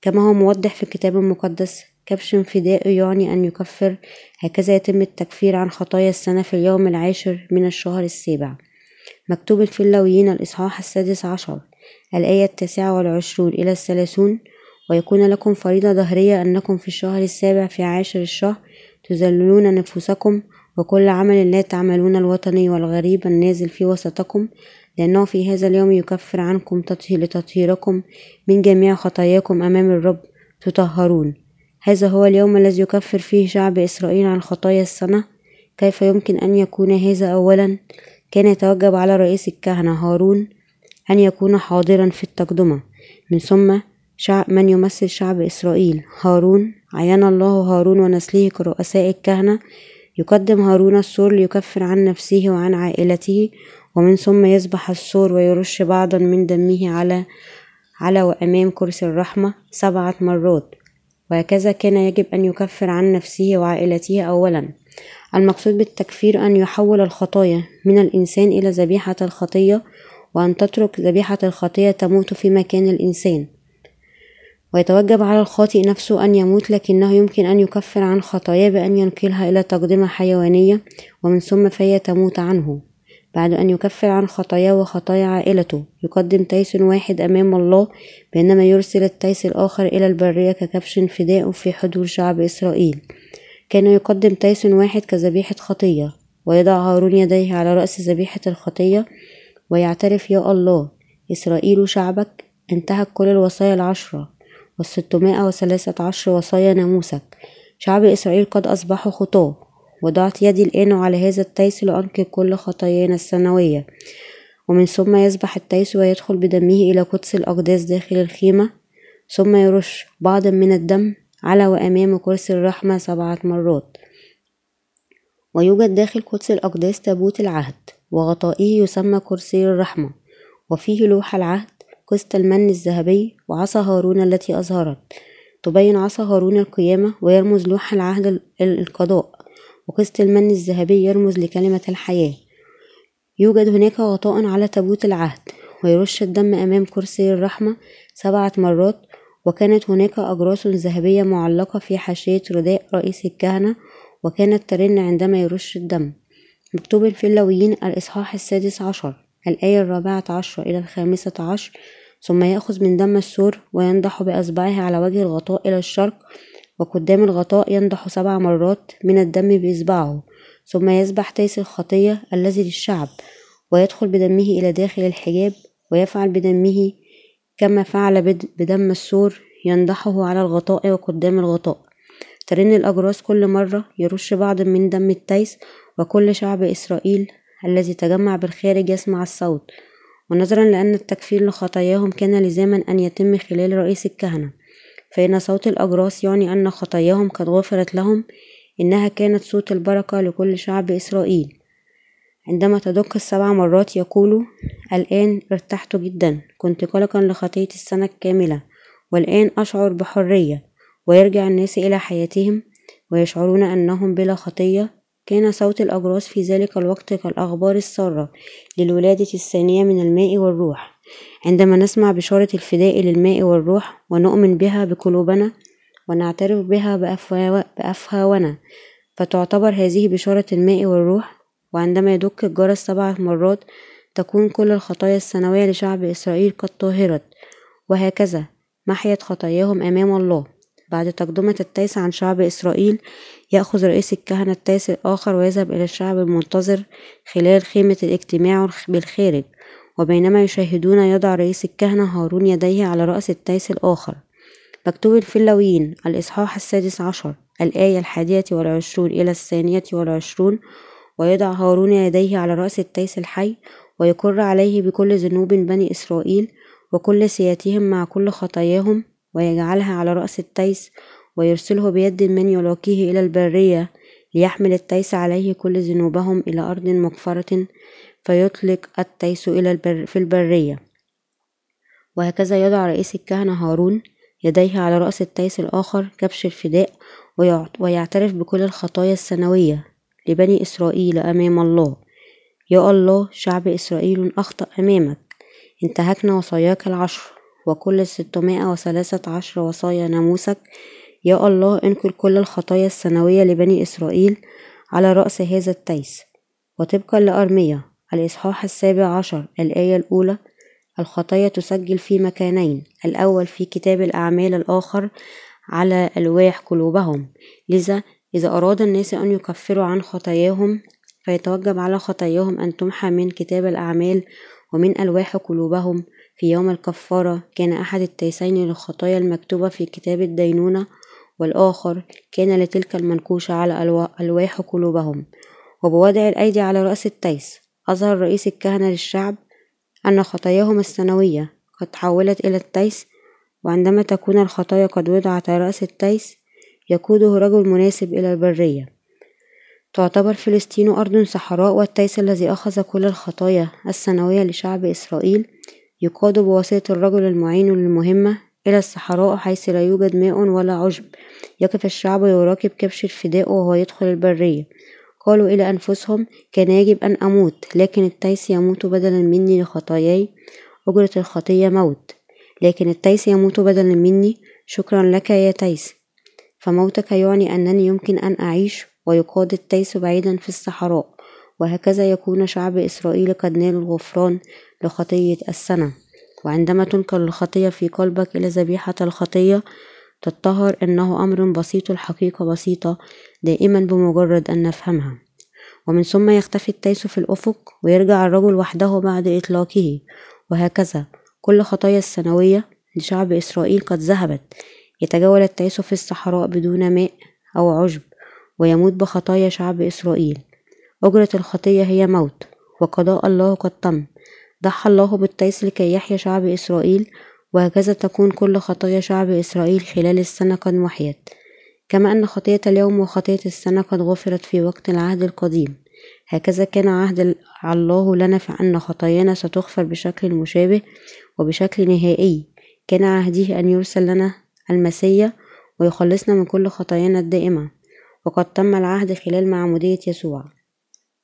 [SPEAKER 1] كما هو موضح في الكتاب المقدس كبش فداء يعني أن يكفر. هكذا يتم التكفير عن خطايا السنة في اليوم العاشر من الشهر السابع. مكتوب في اللويين الإصحاح السادس عشر. الآية التاسعة والعشرون إلى الثلاثون ويكون لكم فريضة ظهرية أنكم في الشهر السابع في عاشر الشهر تذللون نفوسكم وكل عمل لا تعملون الوطني والغريب النازل في وسطكم لأنه في هذا اليوم يكفر عنكم تطهير لتطهيركم من جميع خطاياكم أمام الرب تطهرون. هذا هو اليوم الذي يكفر فيه شعب إسرائيل عن خطايا السنة كيف يمكن أن يكون هذا أولا؟ كان يتوجب على رئيس الكهنة هارون أن يكون حاضرا في التقدمة. من ثم من يمثل شعب إسرائيل. هارون. عين الله هارون ونسله كرؤساء الكهنة. يقدم هارون السور ليكفر عن نفسه وعن عائلته ومن ثم يذبح السور ويرش بعضا من دمه على على وأمام كرسي الرحمة سبعة مرات. وهكذا كان يجب أن يكفر عن نفسه وعائلته أولا. المقصود بالتكفير أن يحول الخطايا من الإنسان إلى ذبيحة الخطية وأن تترك ذبيحة الخطية تموت في مكان الإنسان. ويتوجب على الخاطئ نفسه أن يموت لكنه يمكن أن يكفر عن خطاياه بأن ينقلها إلى تقدمة حيوانية ومن ثم فهي تموت عنه. بعد أن يكفر عن خطاياه وخطايا عائلته. يقدم تيس واحد أمام الله بينما يرسل التيس الآخر إلى البرية ككبش فداء في حضور شعب إسرائيل. كان يقدم تيس واحد كذبيحة خطية ويضع هارون يديه على رأس ذبيحة الخطية ويعترف يا الله إسرائيل شعبك انتهك كل الوصايا العشرة والستمائة وثلاثة عشر وصايا ناموسك. شعب إسرائيل قد أصبحوا خطاة وضعت يدي الآن على هذا التيس لأنقذ كل خطايانا السنوية. ومن ثم يسبح التيس ويدخل بدمه إلى قدس الأقداس داخل الخيمة ثم يرش بعضا من الدم على وأمام كرسي الرحمة سبعة مرات. ويوجد داخل قدس الأقداس تابوت العهد. وغطائه يسمى كرسي الرحمة وفيه لوح العهد قسط المن الذهبي وعصا هارون التي أظهرت. تبين عصا هارون القيامة ويرمز لوح العهد القضاء وقسط المن الذهبي يرمز لكلمة الحياة. يوجد هناك غطاء على تابوت العهد ويرش الدم أمام كرسي الرحمة سبعة مرات وكانت هناك أجراس ذهبية معلقة في حاشية رداء رئيس الكهنة وكانت ترن عندما يرش الدم. مكتوب في اللويين الإصحاح السادس عشر الآية الرابعة عشر إلى الخامسة عشر ثم يأخذ من دم السور وينضح بأصبعه على وجه الغطاء إلى الشرق وقدام الغطاء ينضح سبع مرات من الدم بإصبعه ثم يذبح تيس الخطية الذي للشعب ويدخل بدمه إلى داخل الحجاب ويفعل بدمه كما فعل بدم السور ينضحه على الغطاء وقدام الغطاء. ترن الأجراس كل مرة يرش بعض من دم التيس وكل شعب إسرائيل الذي تجمع بالخارج يسمع الصوت. ونظرا لأن التكفير لخطاياهم كان لزاما أن يتم خلال رئيس الكهنة. فإن صوت الأجراس يعني أن خطاياهم قد غفرت لهم إنها كانت صوت البركة لكل شعب إسرائيل. عندما تدق السبع مرات يقول الآن ارتحت جدا كنت قلقا لخطية السنة الكاملة والآن أشعر بحرية ويرجع الناس إلى حياتهم ويشعرون أنهم بلا خطية كان صوت الأجراس في ذلك الوقت كالأخبار السارة للولادة الثانية من الماء والروح. عندما نسمع بشارة الفداء للماء والروح ونؤمن بها بقلوبنا ونعترف بها بأفهاونا فتعتبر هذه بشارة الماء والروح وعندما يدق الجرس سبع مرات تكون كل الخطايا السنوية لشعب إسرائيل قد طهرت. وهكذا محيت خطاياهم أمام الله. بعد تقدمة التيس عن شعب إسرائيل يأخذ رئيس الكهنة التيس الآخر ويذهب إلى الشعب المنتظر خلال خيمة الاجتماع بالخارج وبينما يشاهدون يضع رئيس الكهنة هارون يديه على رأس التيس الآخر. مكتوب في اللويين الإصحاح السادس عشر الآية الحادية والعشرون إلى الثانية والعشرون ويضع هارون يديه على رأس التيس الحي ويقر عليه بكل ذنوب بني إسرائيل وكل سيئاتهم مع كل خطاياهم ويجعلها على رأس التيس ويرسله بيد من يلاقيه إلى البرية ليحمل التيس عليه كل ذنوبهم إلى أرض مقفرة فيطلق التيس إلى البر في البرية. وهكذا يضع رئيس الكهنة هارون يديه على رأس التيس الآخر كبش الفداء ويعترف بكل الخطايا السنوية لبني إسرائيل أمام الله. يا الله شعب إسرائيل أخطأ أمامك. انتهكنا وصاياك العشر وكل ستمائة وثلاثة عشر وصايا ناموسك يا الله انقل كل الخطايا السنوية لبني إسرائيل على رأس هذا التيس وطبقا لأرمية الإصحاح السابع عشر الآية الأولى الخطايا تسجل في مكانين الأول في كتاب الأعمال الآخر على ألواح قلوبهم. لذا إذا أراد الناس أن يكفروا عن خطاياهم فيتوجب على خطاياهم أن تمحى من كتاب الأعمال ومن ألواح قلوبهم. في يوم الكفارة كان أحد التيسين للخطايا المكتوبة في كتاب الدينونة والآخر كان لتلك المنكوشة على ألواح قلوبهم وبوضع الأيدي على رأس التيس. أظهر رئيس الكهنة للشعب أن خطاياهم السنوية قد تحولت إلى التيس وعندما تكون الخطايا قد وضعت على رأس التيس يقوده رجل مناسب إلى البرية. تعتبر فلسطين أرض صحراء والتيس الذي أخذ كل الخطايا السنوية لشعب إسرائيل يقاد بواسطة الرجل المعين للمهمة إلى الصحراء حيث لا يوجد ماء ولا عشب. يقف الشعب يراقب كبش الفداء وهو يدخل البرية. قالوا إلى أنفسهم كان يجب أن أموت لكن التيس يموت بدلا مني لخطاياي. أجرة الخطية موت لكن التيس يموت بدلا مني. شكرا لك يا تيس. فموتك يعني أنني يمكن أن أعيش ويقاد التيس بعيدا في الصحراء. وهكذا يكون شعب إسرائيل قد نال الغفران لخطية السنة. وعندما تنقل الخطية في قلبك إلى ذبيحة الخطية تتطهر إنه أمر بسيط الحقيقة بسيطة دائما بمجرد أن نفهمها. ومن ثم يختفي التيس في الأفق ويرجع الرجل وحده بعد إطلاقه. وهكذا كل خطايا السنوية لشعب إسرائيل قد ذهبت. يتجول التيس في الصحراء بدون ماء أو عشب ويموت بخطايا شعب إسرائيل. أجرة الخطية هي موت وقضاء الله قد تم. ضحى الله بالتيس لكي يحيا شعب إسرائيل وهكذا تكون كل خطايا شعب إسرائيل خلال السنة قد محيت. كما أن خطية اليوم وخطية السنة قد غفرت في وقت العهد القديم. هكذا كان عهد الله لنا في أن خطايانا ستغفر بشكل مشابه وبشكل نهائي. كان عهده أن يرسل لنا المسيا ويخلصنا من كل خطايانا الدائمة. وقد تم العهد خلال معمودية يسوع.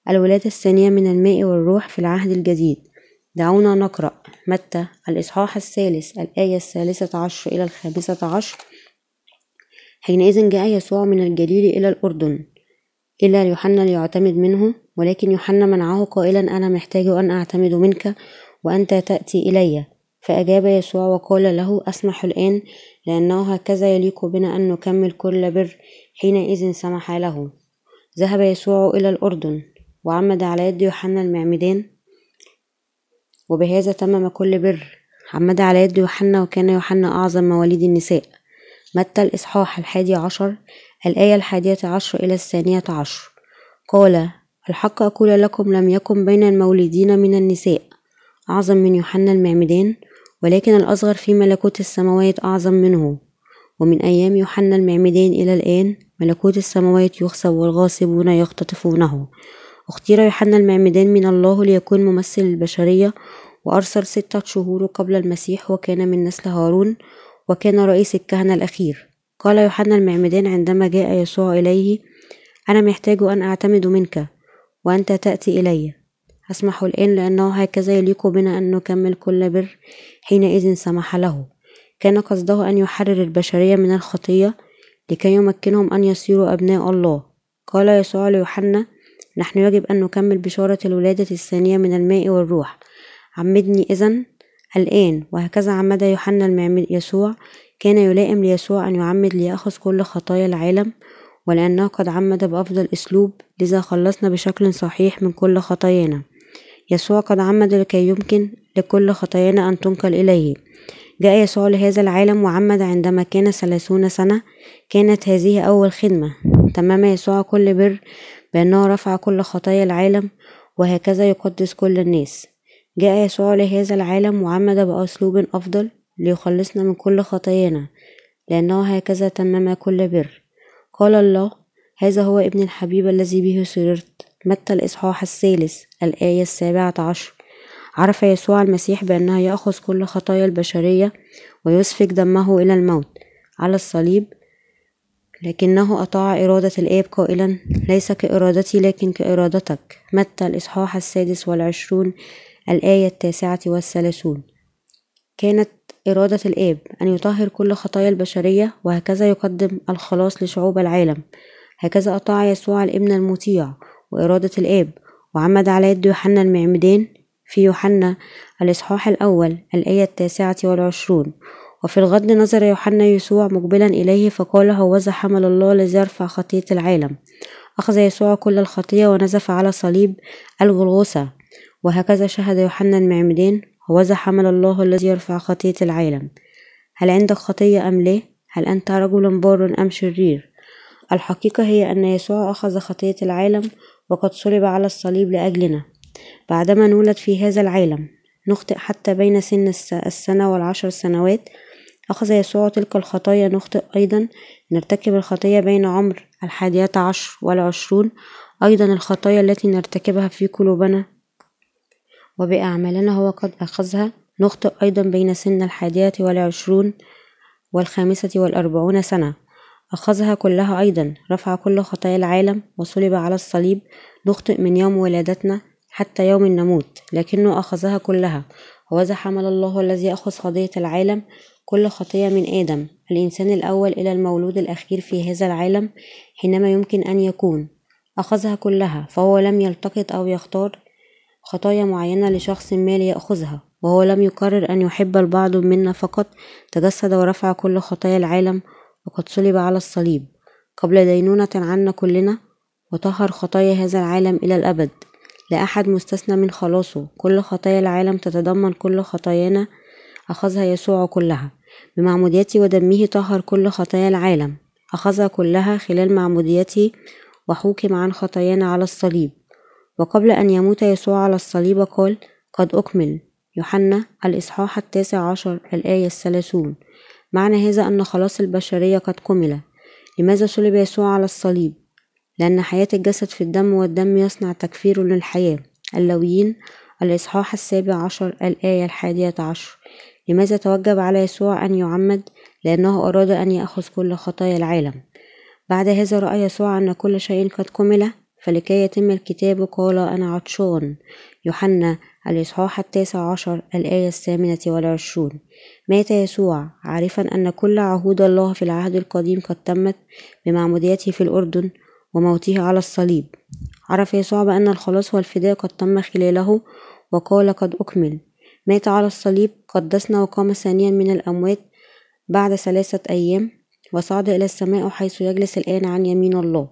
[SPEAKER 1] الولادة الثانية من الماء والروح في العهد الجديد. دعونا نقرأ متى؟ الإصحاح الثالث الآية الثالثة عشر إلى الخامسة عشر. حينئذ جاء يسوع من الجليل إلى الأردن. إلى يوحنا ليعتمد منه ولكن يوحنا منعه قائلا أنا محتاج أن أعتمد منك وأنت تأتي إلي. فأجاب يسوع وقال له أسمح الآن لأنه هكذا يليق بنا أن نكمل كل بر حينئذ سمح له. ذهب يسوع إلى الأردن وعمد على يد يوحنا المعمدان. وبهذا تمم كل بر. عمد على يد يوحنا وكان يوحنا أعظم مواليد النساء. متى الإصحاح الحادي عشر؟ الآية الحادية عشر إلى الثانية عشر. قال الحق أقول لكم لم يكن بين المولودين من النساء أعظم من يوحنا المعمدان ولكن الأصغر في ملكوت السماوات أعظم منه. ومن أيام يوحنا المعمدان إلى الآن ملكوت السماوات يخسب والغاصبون يختطفونه. اختير يوحنا المعمدان من الله ليكون ممثل البشرية وأرسل ستة شهور قبل المسيح وكان من نسل هارون وكان رئيس الكهنة الأخير. قال يوحنا المعمدان عندما جاء يسوع إليه أنا محتاج أن أعتمد منك وأنت تأتي إلي. أسمح الآن لأنه هكذا يليق بنا أن نكمل كل بر حينئذ سمح له. كان قصده أن يحرر البشرية من الخطية لكي يمكنهم أن يصيروا أبناء الله. قال يسوع ليوحنا نحن يجب أن نكمل بشارة الولادة الثانية من الماء والروح. عمدني إذن. الآن وهكذا عمد يوحنا المعمد يسوع. كان يلائم ليسوع أن يعمد ليأخذ كل خطايا العالم ولأنه قد عمد بأفضل أسلوب لذا خلصنا بشكل صحيح من كل خطايانا. يسوع قد عمد لكي يمكن لكل خطايانا أن تنقل إليه. جاء يسوع لهذا العالم وعمد عندما كان ثلاثون سنة. كانت هذه أول خدمة. تمام يسوع كل بر بأنه رفع كل خطايا العالم وهكذا يقدس كل الناس. جاء يسوع لهذا العالم وعمد بأسلوب أفضل ليخلصنا من كل خطايانا لأنه هكذا تمم كل بر. قال الله هذا هو ابن الحبيب الذي به سررت. متى الإصحاح الثالث الآية السابعة عشر. عرف يسوع المسيح بأنه يأخذ كل خطايا البشرية ويسفك دمه إلى الموت. على الصليب لكنه أطاع إرادة الآب قائلا ليس كإرادتي لكن كإرادتك. متى الإصحاح السادس والعشرون الآية التاسعة والثلاثون. كانت إرادة الآب أن يطهر كل خطايا البشرية وهكذا يقدم الخلاص لشعوب العالم. هكذا أطاع يسوع الابن المطيع وإرادة الآب وعمد على يد يوحنا المعمدان في يوحنا الإصحاح الأول الآية التاسعة والعشرون. وفي الغد نظر يوحنا يسوع مقبلا إليه فقال هوذا حمل الله الذي يرفع خطية العالم أخذ يسوع كل الخطية ونزف على صليب الغلغوسة وهكذا شهد يوحنا المعمدان هوذا حمل الله الذي يرفع خطية العالم هل عندك خطية أم لا؟ هل أنت رجل بار أم شرير؟ الحقيقة هي أن يسوع أخذ خطية العالم وقد صلب على الصليب لأجلنا بعدما نولد في هذا العالم نخطئ حتى بين سن السنة والعشر سنوات أخذ يسوع تلك الخطايا نخطئ أيضا. نرتكب الخطية بين عمر الحادية عشر والعشرون. أيضا الخطايا التي نرتكبها في قلوبنا وبأعمالنا هو قد أخذها. نخطئ أيضا بين سن الحادية والعشرون والخامسة والأربعون سنة. أخذها كلها أيضا. رفع كل خطايا العالم وصلب على الصليب. نخطئ من يوم ولادتنا حتى يوم النموت لكنه أخذها كلها. وذا حمل الله الذي أخذ خطية العالم كل خطية من آدم الإنسان الأول إلى المولود الأخير في هذا العالم حينما يمكن أن يكون. أخذها كلها فهو لم يلتقط أو يختار خطايا معينة لشخص ما ليأخذها وهو لم يقرر أن يحب البعض منا فقط تجسد ورفع كل خطايا العالم وقد صلب على الصليب. قبل دينونة عنا كلنا وطهر خطايا هذا العالم إلى الأبد. لا أحد مستثنى من خلاصه. كل خطايا العالم تتضمن كل خطايانا. أخذها يسوع كلها. بمعموديته ودمه طهر كل خطايا العالم. أخذها كلها خلال معموديته وحوكم عن خطايانا على الصليب. وقبل أن يموت يسوع على الصليب قال قد أكمل. يوحنا الإصحاح التاسع عشر الآية الثلاثون. معنى هذا أن خلاص البشرية قد كمل لماذا صلب يسوع على الصليب؟ لأن حياة الجسد في الدم والدم يصنع تكفير للحياة. اللويين الإصحاح السابع عشر الآية الحادية عشر. لماذا توجب على يسوع أن يعمد؟ لأنه أراد أن يأخذ كل خطايا العالم. بعد هذا رأى يسوع أن كل شيء قد كمل فلكي يتم الكتاب قال أنا عطشان. يوحنا الإصحاح التاسع عشر الآية الثامنة والعشرون. مات يسوع عارفا أن كل عهود الله في العهد القديم قد تمت بمعموديته في الأردن وموته على الصليب. عرف يسوع بأن الخلاص والفداء قد تم خلاله وقال قد أكمل. مات على الصليب قدسنا وقام ثانيا من الأموات بعد ثلاثة أيام وصعد إلى السماء حيث يجلس الآن عن يمين الله.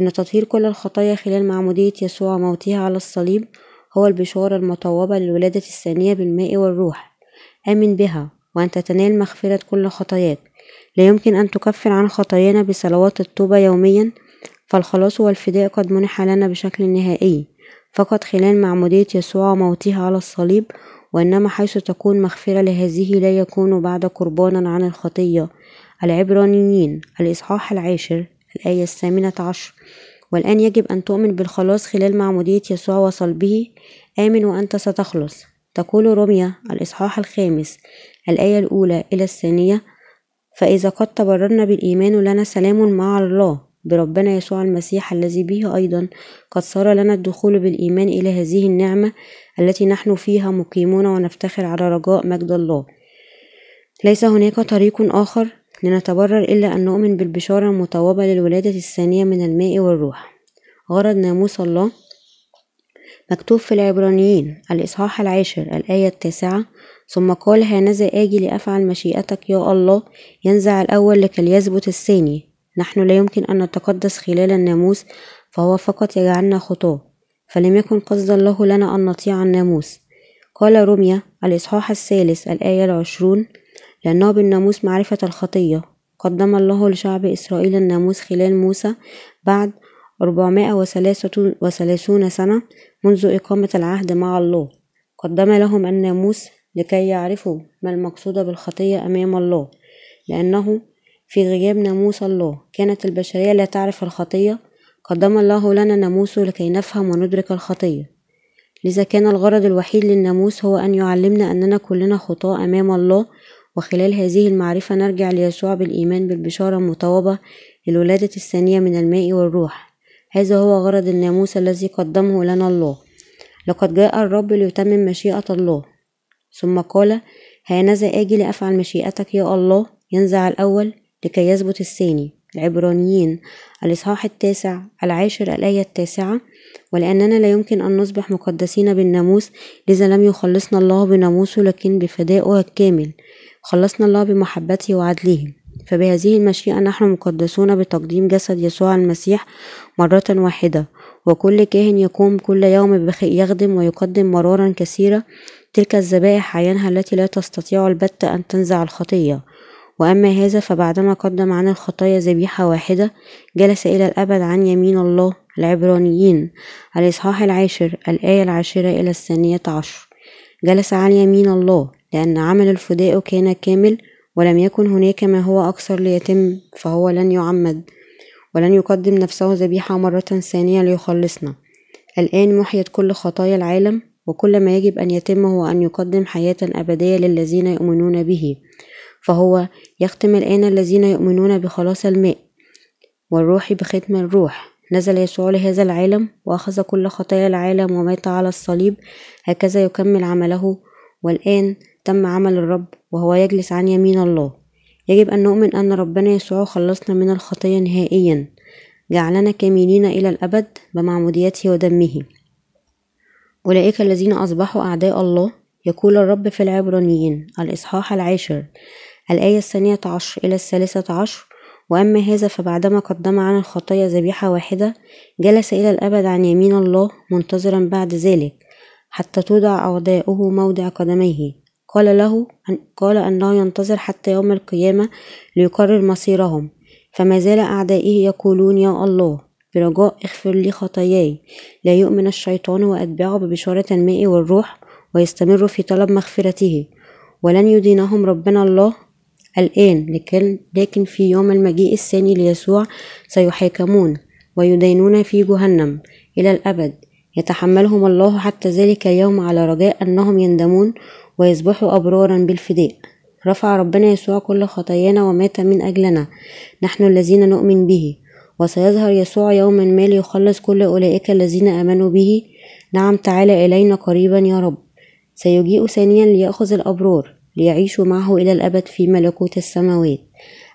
[SPEAKER 1] إن تطهير كل الخطايا خلال معمودية يسوع وموته على الصليب هو البشارة المطوبة للولادة الثانية بالماء والروح. آمن بها وأنت تنال مغفرة كل خطاياك. لا يمكن أن تكفر عن خطايانا بصلوات التوبة يوميا فالخلاص والفداء قد منح لنا بشكل نهائي فقط خلال معمودية يسوع وموته على الصليب وإنما حيث تكون مغفرة لهذه لا يكون بعد قربانا عن الخطية. العبرانيين الإصحاح العاشر الآية الثامنة عشر. والآن يجب أن تؤمن بالخلاص خلال معمودية يسوع وصلبه. آمن وأنت ستخلص. تقول روميا الإصحاح الخامس الآية الأولى إلى الثانية فإذا قد تبررنا بالإيمان لنا سلام مع الله. بربنا يسوع المسيح الذي به أيضا قد صار لنا الدخول بالإيمان إلى هذه النعمة التي نحن فيها مقيمون ونفتخر على رجاء مجد الله. ليس هناك طريق آخر لنتبرر إلا أن نؤمن بالبشارة المطوبة للولادة الثانية من الماء والروح. غرض ناموس الله مكتوب في العبرانيين الإصحاح العاشر الآية التاسعة ثم قال هانذا آجي لأفعل مشيئتك يا الله ينزع الأول لكي يثبت الثاني. نحن لا يمكن أن نتقدس خلال الناموس فهو فقط يجعلنا خطاة فلم يكن قصد الله لنا أن نطيع الناموس. قال روميا الإصحاح الثالث الآية العشرون لأنه بالناموس معرفة الخطية. قدم الله لشعب إسرائيل الناموس خلال موسى بعد أربعمائة وثلاثون سنة منذ إقامة العهد مع الله. قدم لهم الناموس لكي يعرفوا ما المقصود بالخطية أمام الله لأنه في غياب ناموس الله. كانت البشرية لا تعرف الخطية. قدم الله لنا ناموسه لكي نفهم وندرك الخطية. لذا كان الغرض الوحيد للناموس هو أن يعلمنا أننا كلنا خطاة أمام الله. وخلال هذه المعرفة نرجع ليسوع بالإيمان بالبشارة المطوبة للولادة الثانية من الماء والروح. هذا هو غرض الناموس الذي قدمه لنا الله. لقد جاء الرب ليتمم مشيئة الله. ثم قال هانذا آجي لأفعل مشيئتك يا الله. ينزع الأول لكي يثبت الثاني العبرانيين الإصحاح التاسع العاشر الآية التاسعة ولأننا لا يمكن أن نصبح مقدسين بالناموس لذا لم يخلصنا الله بناموسه لكن بفدائه الكامل. خلصنا الله بمحبته وعدله. فبهذه المشيئة نحن مقدسون بتقديم جسد يسوع المسيح مرة واحدة. وكل كاهن يقوم كل يوم يخدم ويقدم مرارا كثيرة تلك الذبائح عينها التي لا تستطيع البتة أن تنزع الخطية. وأما هذا فبعدما قدم عن الخطايا ذبيحة واحدة جلس إلى الأبد عن يمين الله العبرانيين الإصحاح العاشر الآية العاشرة إلى الثانية عشر. جلس عن يمين الله لأن عمل الفداء كان كامل ولم يكن هناك ما هو أكثر ليتم فهو لن يعمد ولن يقدم نفسه ذبيحة مرة ثانية ليخلصنا. الآن محيت كل خطايا العالم وكل ما يجب أن يتم هو أن يقدم حياة أبدية للذين يؤمنون به. فهو يختم الآن الذين يؤمنون بخلاص الماء والروح بختم الروح. نزل يسوع لهذا العالم وأخذ كل خطايا العالم ومات على الصليب. هكذا يكمل عمله. والآن تم عمل الرب وهو يجلس عن يمين الله. يجب أن نؤمن أن ربنا يسوع خلصنا من الخطية نهائيا. جعلنا كاملين إلى الأبد بمعموديته ودمه. أولئك الذين أصبحوا أعداء الله. يقول الرب في العبرانيين الإصحاح العاشر. الآية الثانية عشر إلى الثالثة عشر وأما هذا فبعدما قدم عن الخطايا ذبيحة واحدة جلس إلى الأبد عن يمين الله منتظرا بعد ذلك حتى توضع أعداؤه موضع قدميه. قال له قال أنه ينتظر حتى يوم القيامة ليقرر مصيرهم. فما زال أعدائه يقولون يا الله برجاء اغفر لي خطاياي. لا يؤمن الشيطان وأتباعه ببشارة الماء والروح ويستمر في طلب مغفرته. ولن يدينهم ربنا الله الآن لكن, لكن في يوم المجيء الثاني ليسوع سيحاكمون ويدينون في جهنم إلى الأبد. يتحملهم الله حتى ذلك اليوم على رجاء أنهم يندمون ويصبحوا أبرارا بالفداء. رفع ربنا يسوع كل خطايانا ومات من أجلنا. نحن الذين نؤمن به. وسيظهر يسوع يوما ما ليخلص كل أولئك الذين آمنوا به. نعم تعالى إلينا قريبا يا رب. سيجيء ثانيا ليأخذ الأبرار. ليعيشوا معه إلى الأبد في ملكوت السماوات.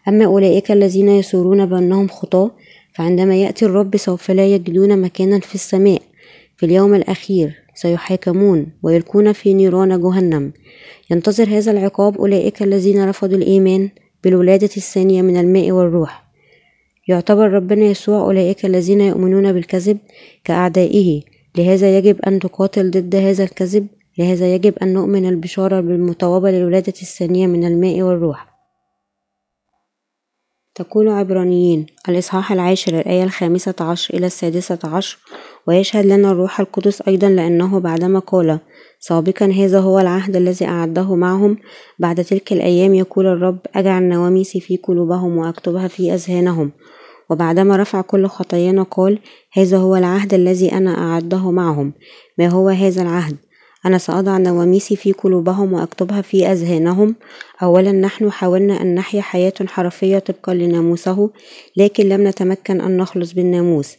[SPEAKER 1] أما أولئك الذين يسورون بأنهم خطاة فعندما يأتي الرب سوف لا يجدون مكانا في السماء. في اليوم الأخير سيحاكمون ويلقون في نيران جهنم. ينتظر هذا العقاب أولئك الذين رفضوا الإيمان بالولادة الثانية من الماء والروح. يعتبر ربنا يسوع أولئك الذين يؤمنون بالكذب كأعدائه. لهذا يجب أن تقاتل ضد هذا الكذب لهذا يجب أن نؤمن البشارة بالمطوبة للولادة الثانية من الماء والروح. تقول عبرانيين. الإصحاح العاشر الآية الخامسة عشر إلى السادسة عشر ويشهد لنا الروح القدس أيضا لأنه بعدما قال سابقا هذا هو العهد الذي أعده معهم. بعد تلك الأيام يقول الرب أجعل نواميسي في قلوبهم وأكتبها في أذهانهم. وبعدما رفع كل خطايانا قال هذا هو العهد الذي أنا أعده معهم. ما هو هذا العهد؟ أنا سأضع نواميسي في قلوبهم وأكتبها في أذهانهم. أولا نحن حاولنا أن نحيا حياة حرفية طبقا لناموسه لكن لم نتمكن أن نخلص بالناموس.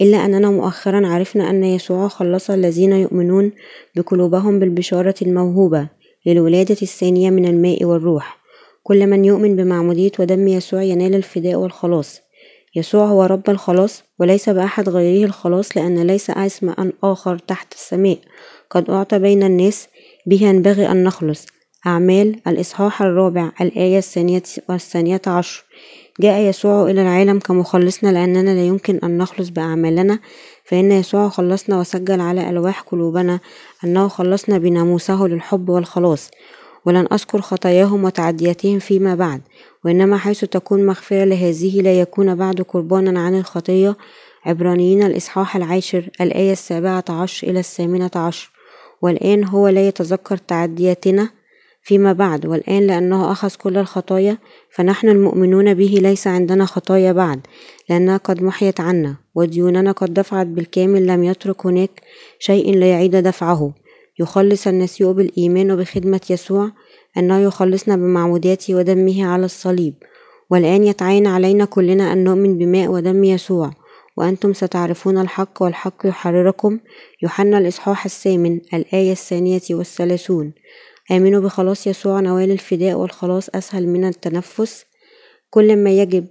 [SPEAKER 1] إلا أننا مؤخرا عرفنا أن يسوع خلص الذين يؤمنون بقلوبهم بالبشارة الموهوبة للولادة الثانية من الماء والروح. كل من يؤمن بمعمودية ودم يسوع ينال الفداء والخلاص. يسوع هو رب الخلاص وليس بأحد غيره الخلاص لأن ليس اسم آخر تحت السماء. قد أعطى بين الناس به ينبغي أن نخلص. أعمال الإصحاح الرابع الآية الثانية والثانية عشر. جاء يسوع إلى العالم كمخلصنا لأننا لا يمكن أن نخلص بأعمالنا فإن يسوع خلصنا وسجل على ألواح قلوبنا أنه خلصنا بناموسه للحب والخلاص. ولن أذكر خطاياهم وتعدياتهم فيما بعد وإنما حيث تكون مغفرة لهذه لا يكون بعد قربانا عن الخطية. عبرانيين الإصحاح العاشر الآية السابعة عشر إلى الثامنة عشر. والآن هو لا يتذكر تعدياتنا فيما بعد والآن لأنه أخذ كل الخطايا فنحن المؤمنون به ليس عندنا خطايا بعد لأنها قد محيت عنا وديوننا قد دفعت بالكامل لم يترك هناك شيء ليعيد دفعه. يخلص النسيء بالإيمان وبخدمة يسوع أنه يخلصنا بمعموداته ودمه على الصليب. والآن يتعين علينا كلنا أن نؤمن بماء ودم يسوع. وأنتم ستعرفون الحق والحق يحرركم. يوحنا الإصحاح الثامن الآية الثانية والثلاثون. آمنوا بخلاص يسوع نوال الفداء والخلاص أسهل من التنفس. كل ما يجب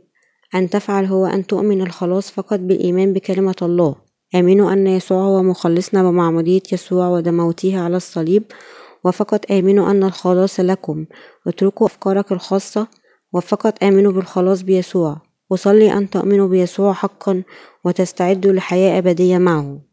[SPEAKER 1] أن تفعل هو أن تؤمن الخلاص فقط بالإيمان بكلمة الله. آمنوا أن يسوع هو مخلصنا بمعمودية يسوع ودموته على الصليب. وفقط آمنوا أن الخلاص لكم. اتركوا أفكارك الخاصة. وفقط آمنوا بالخلاص بيسوع. وصلي أن تؤمنوا بيسوع حقا وتستعدوا لحياة أبدية معه.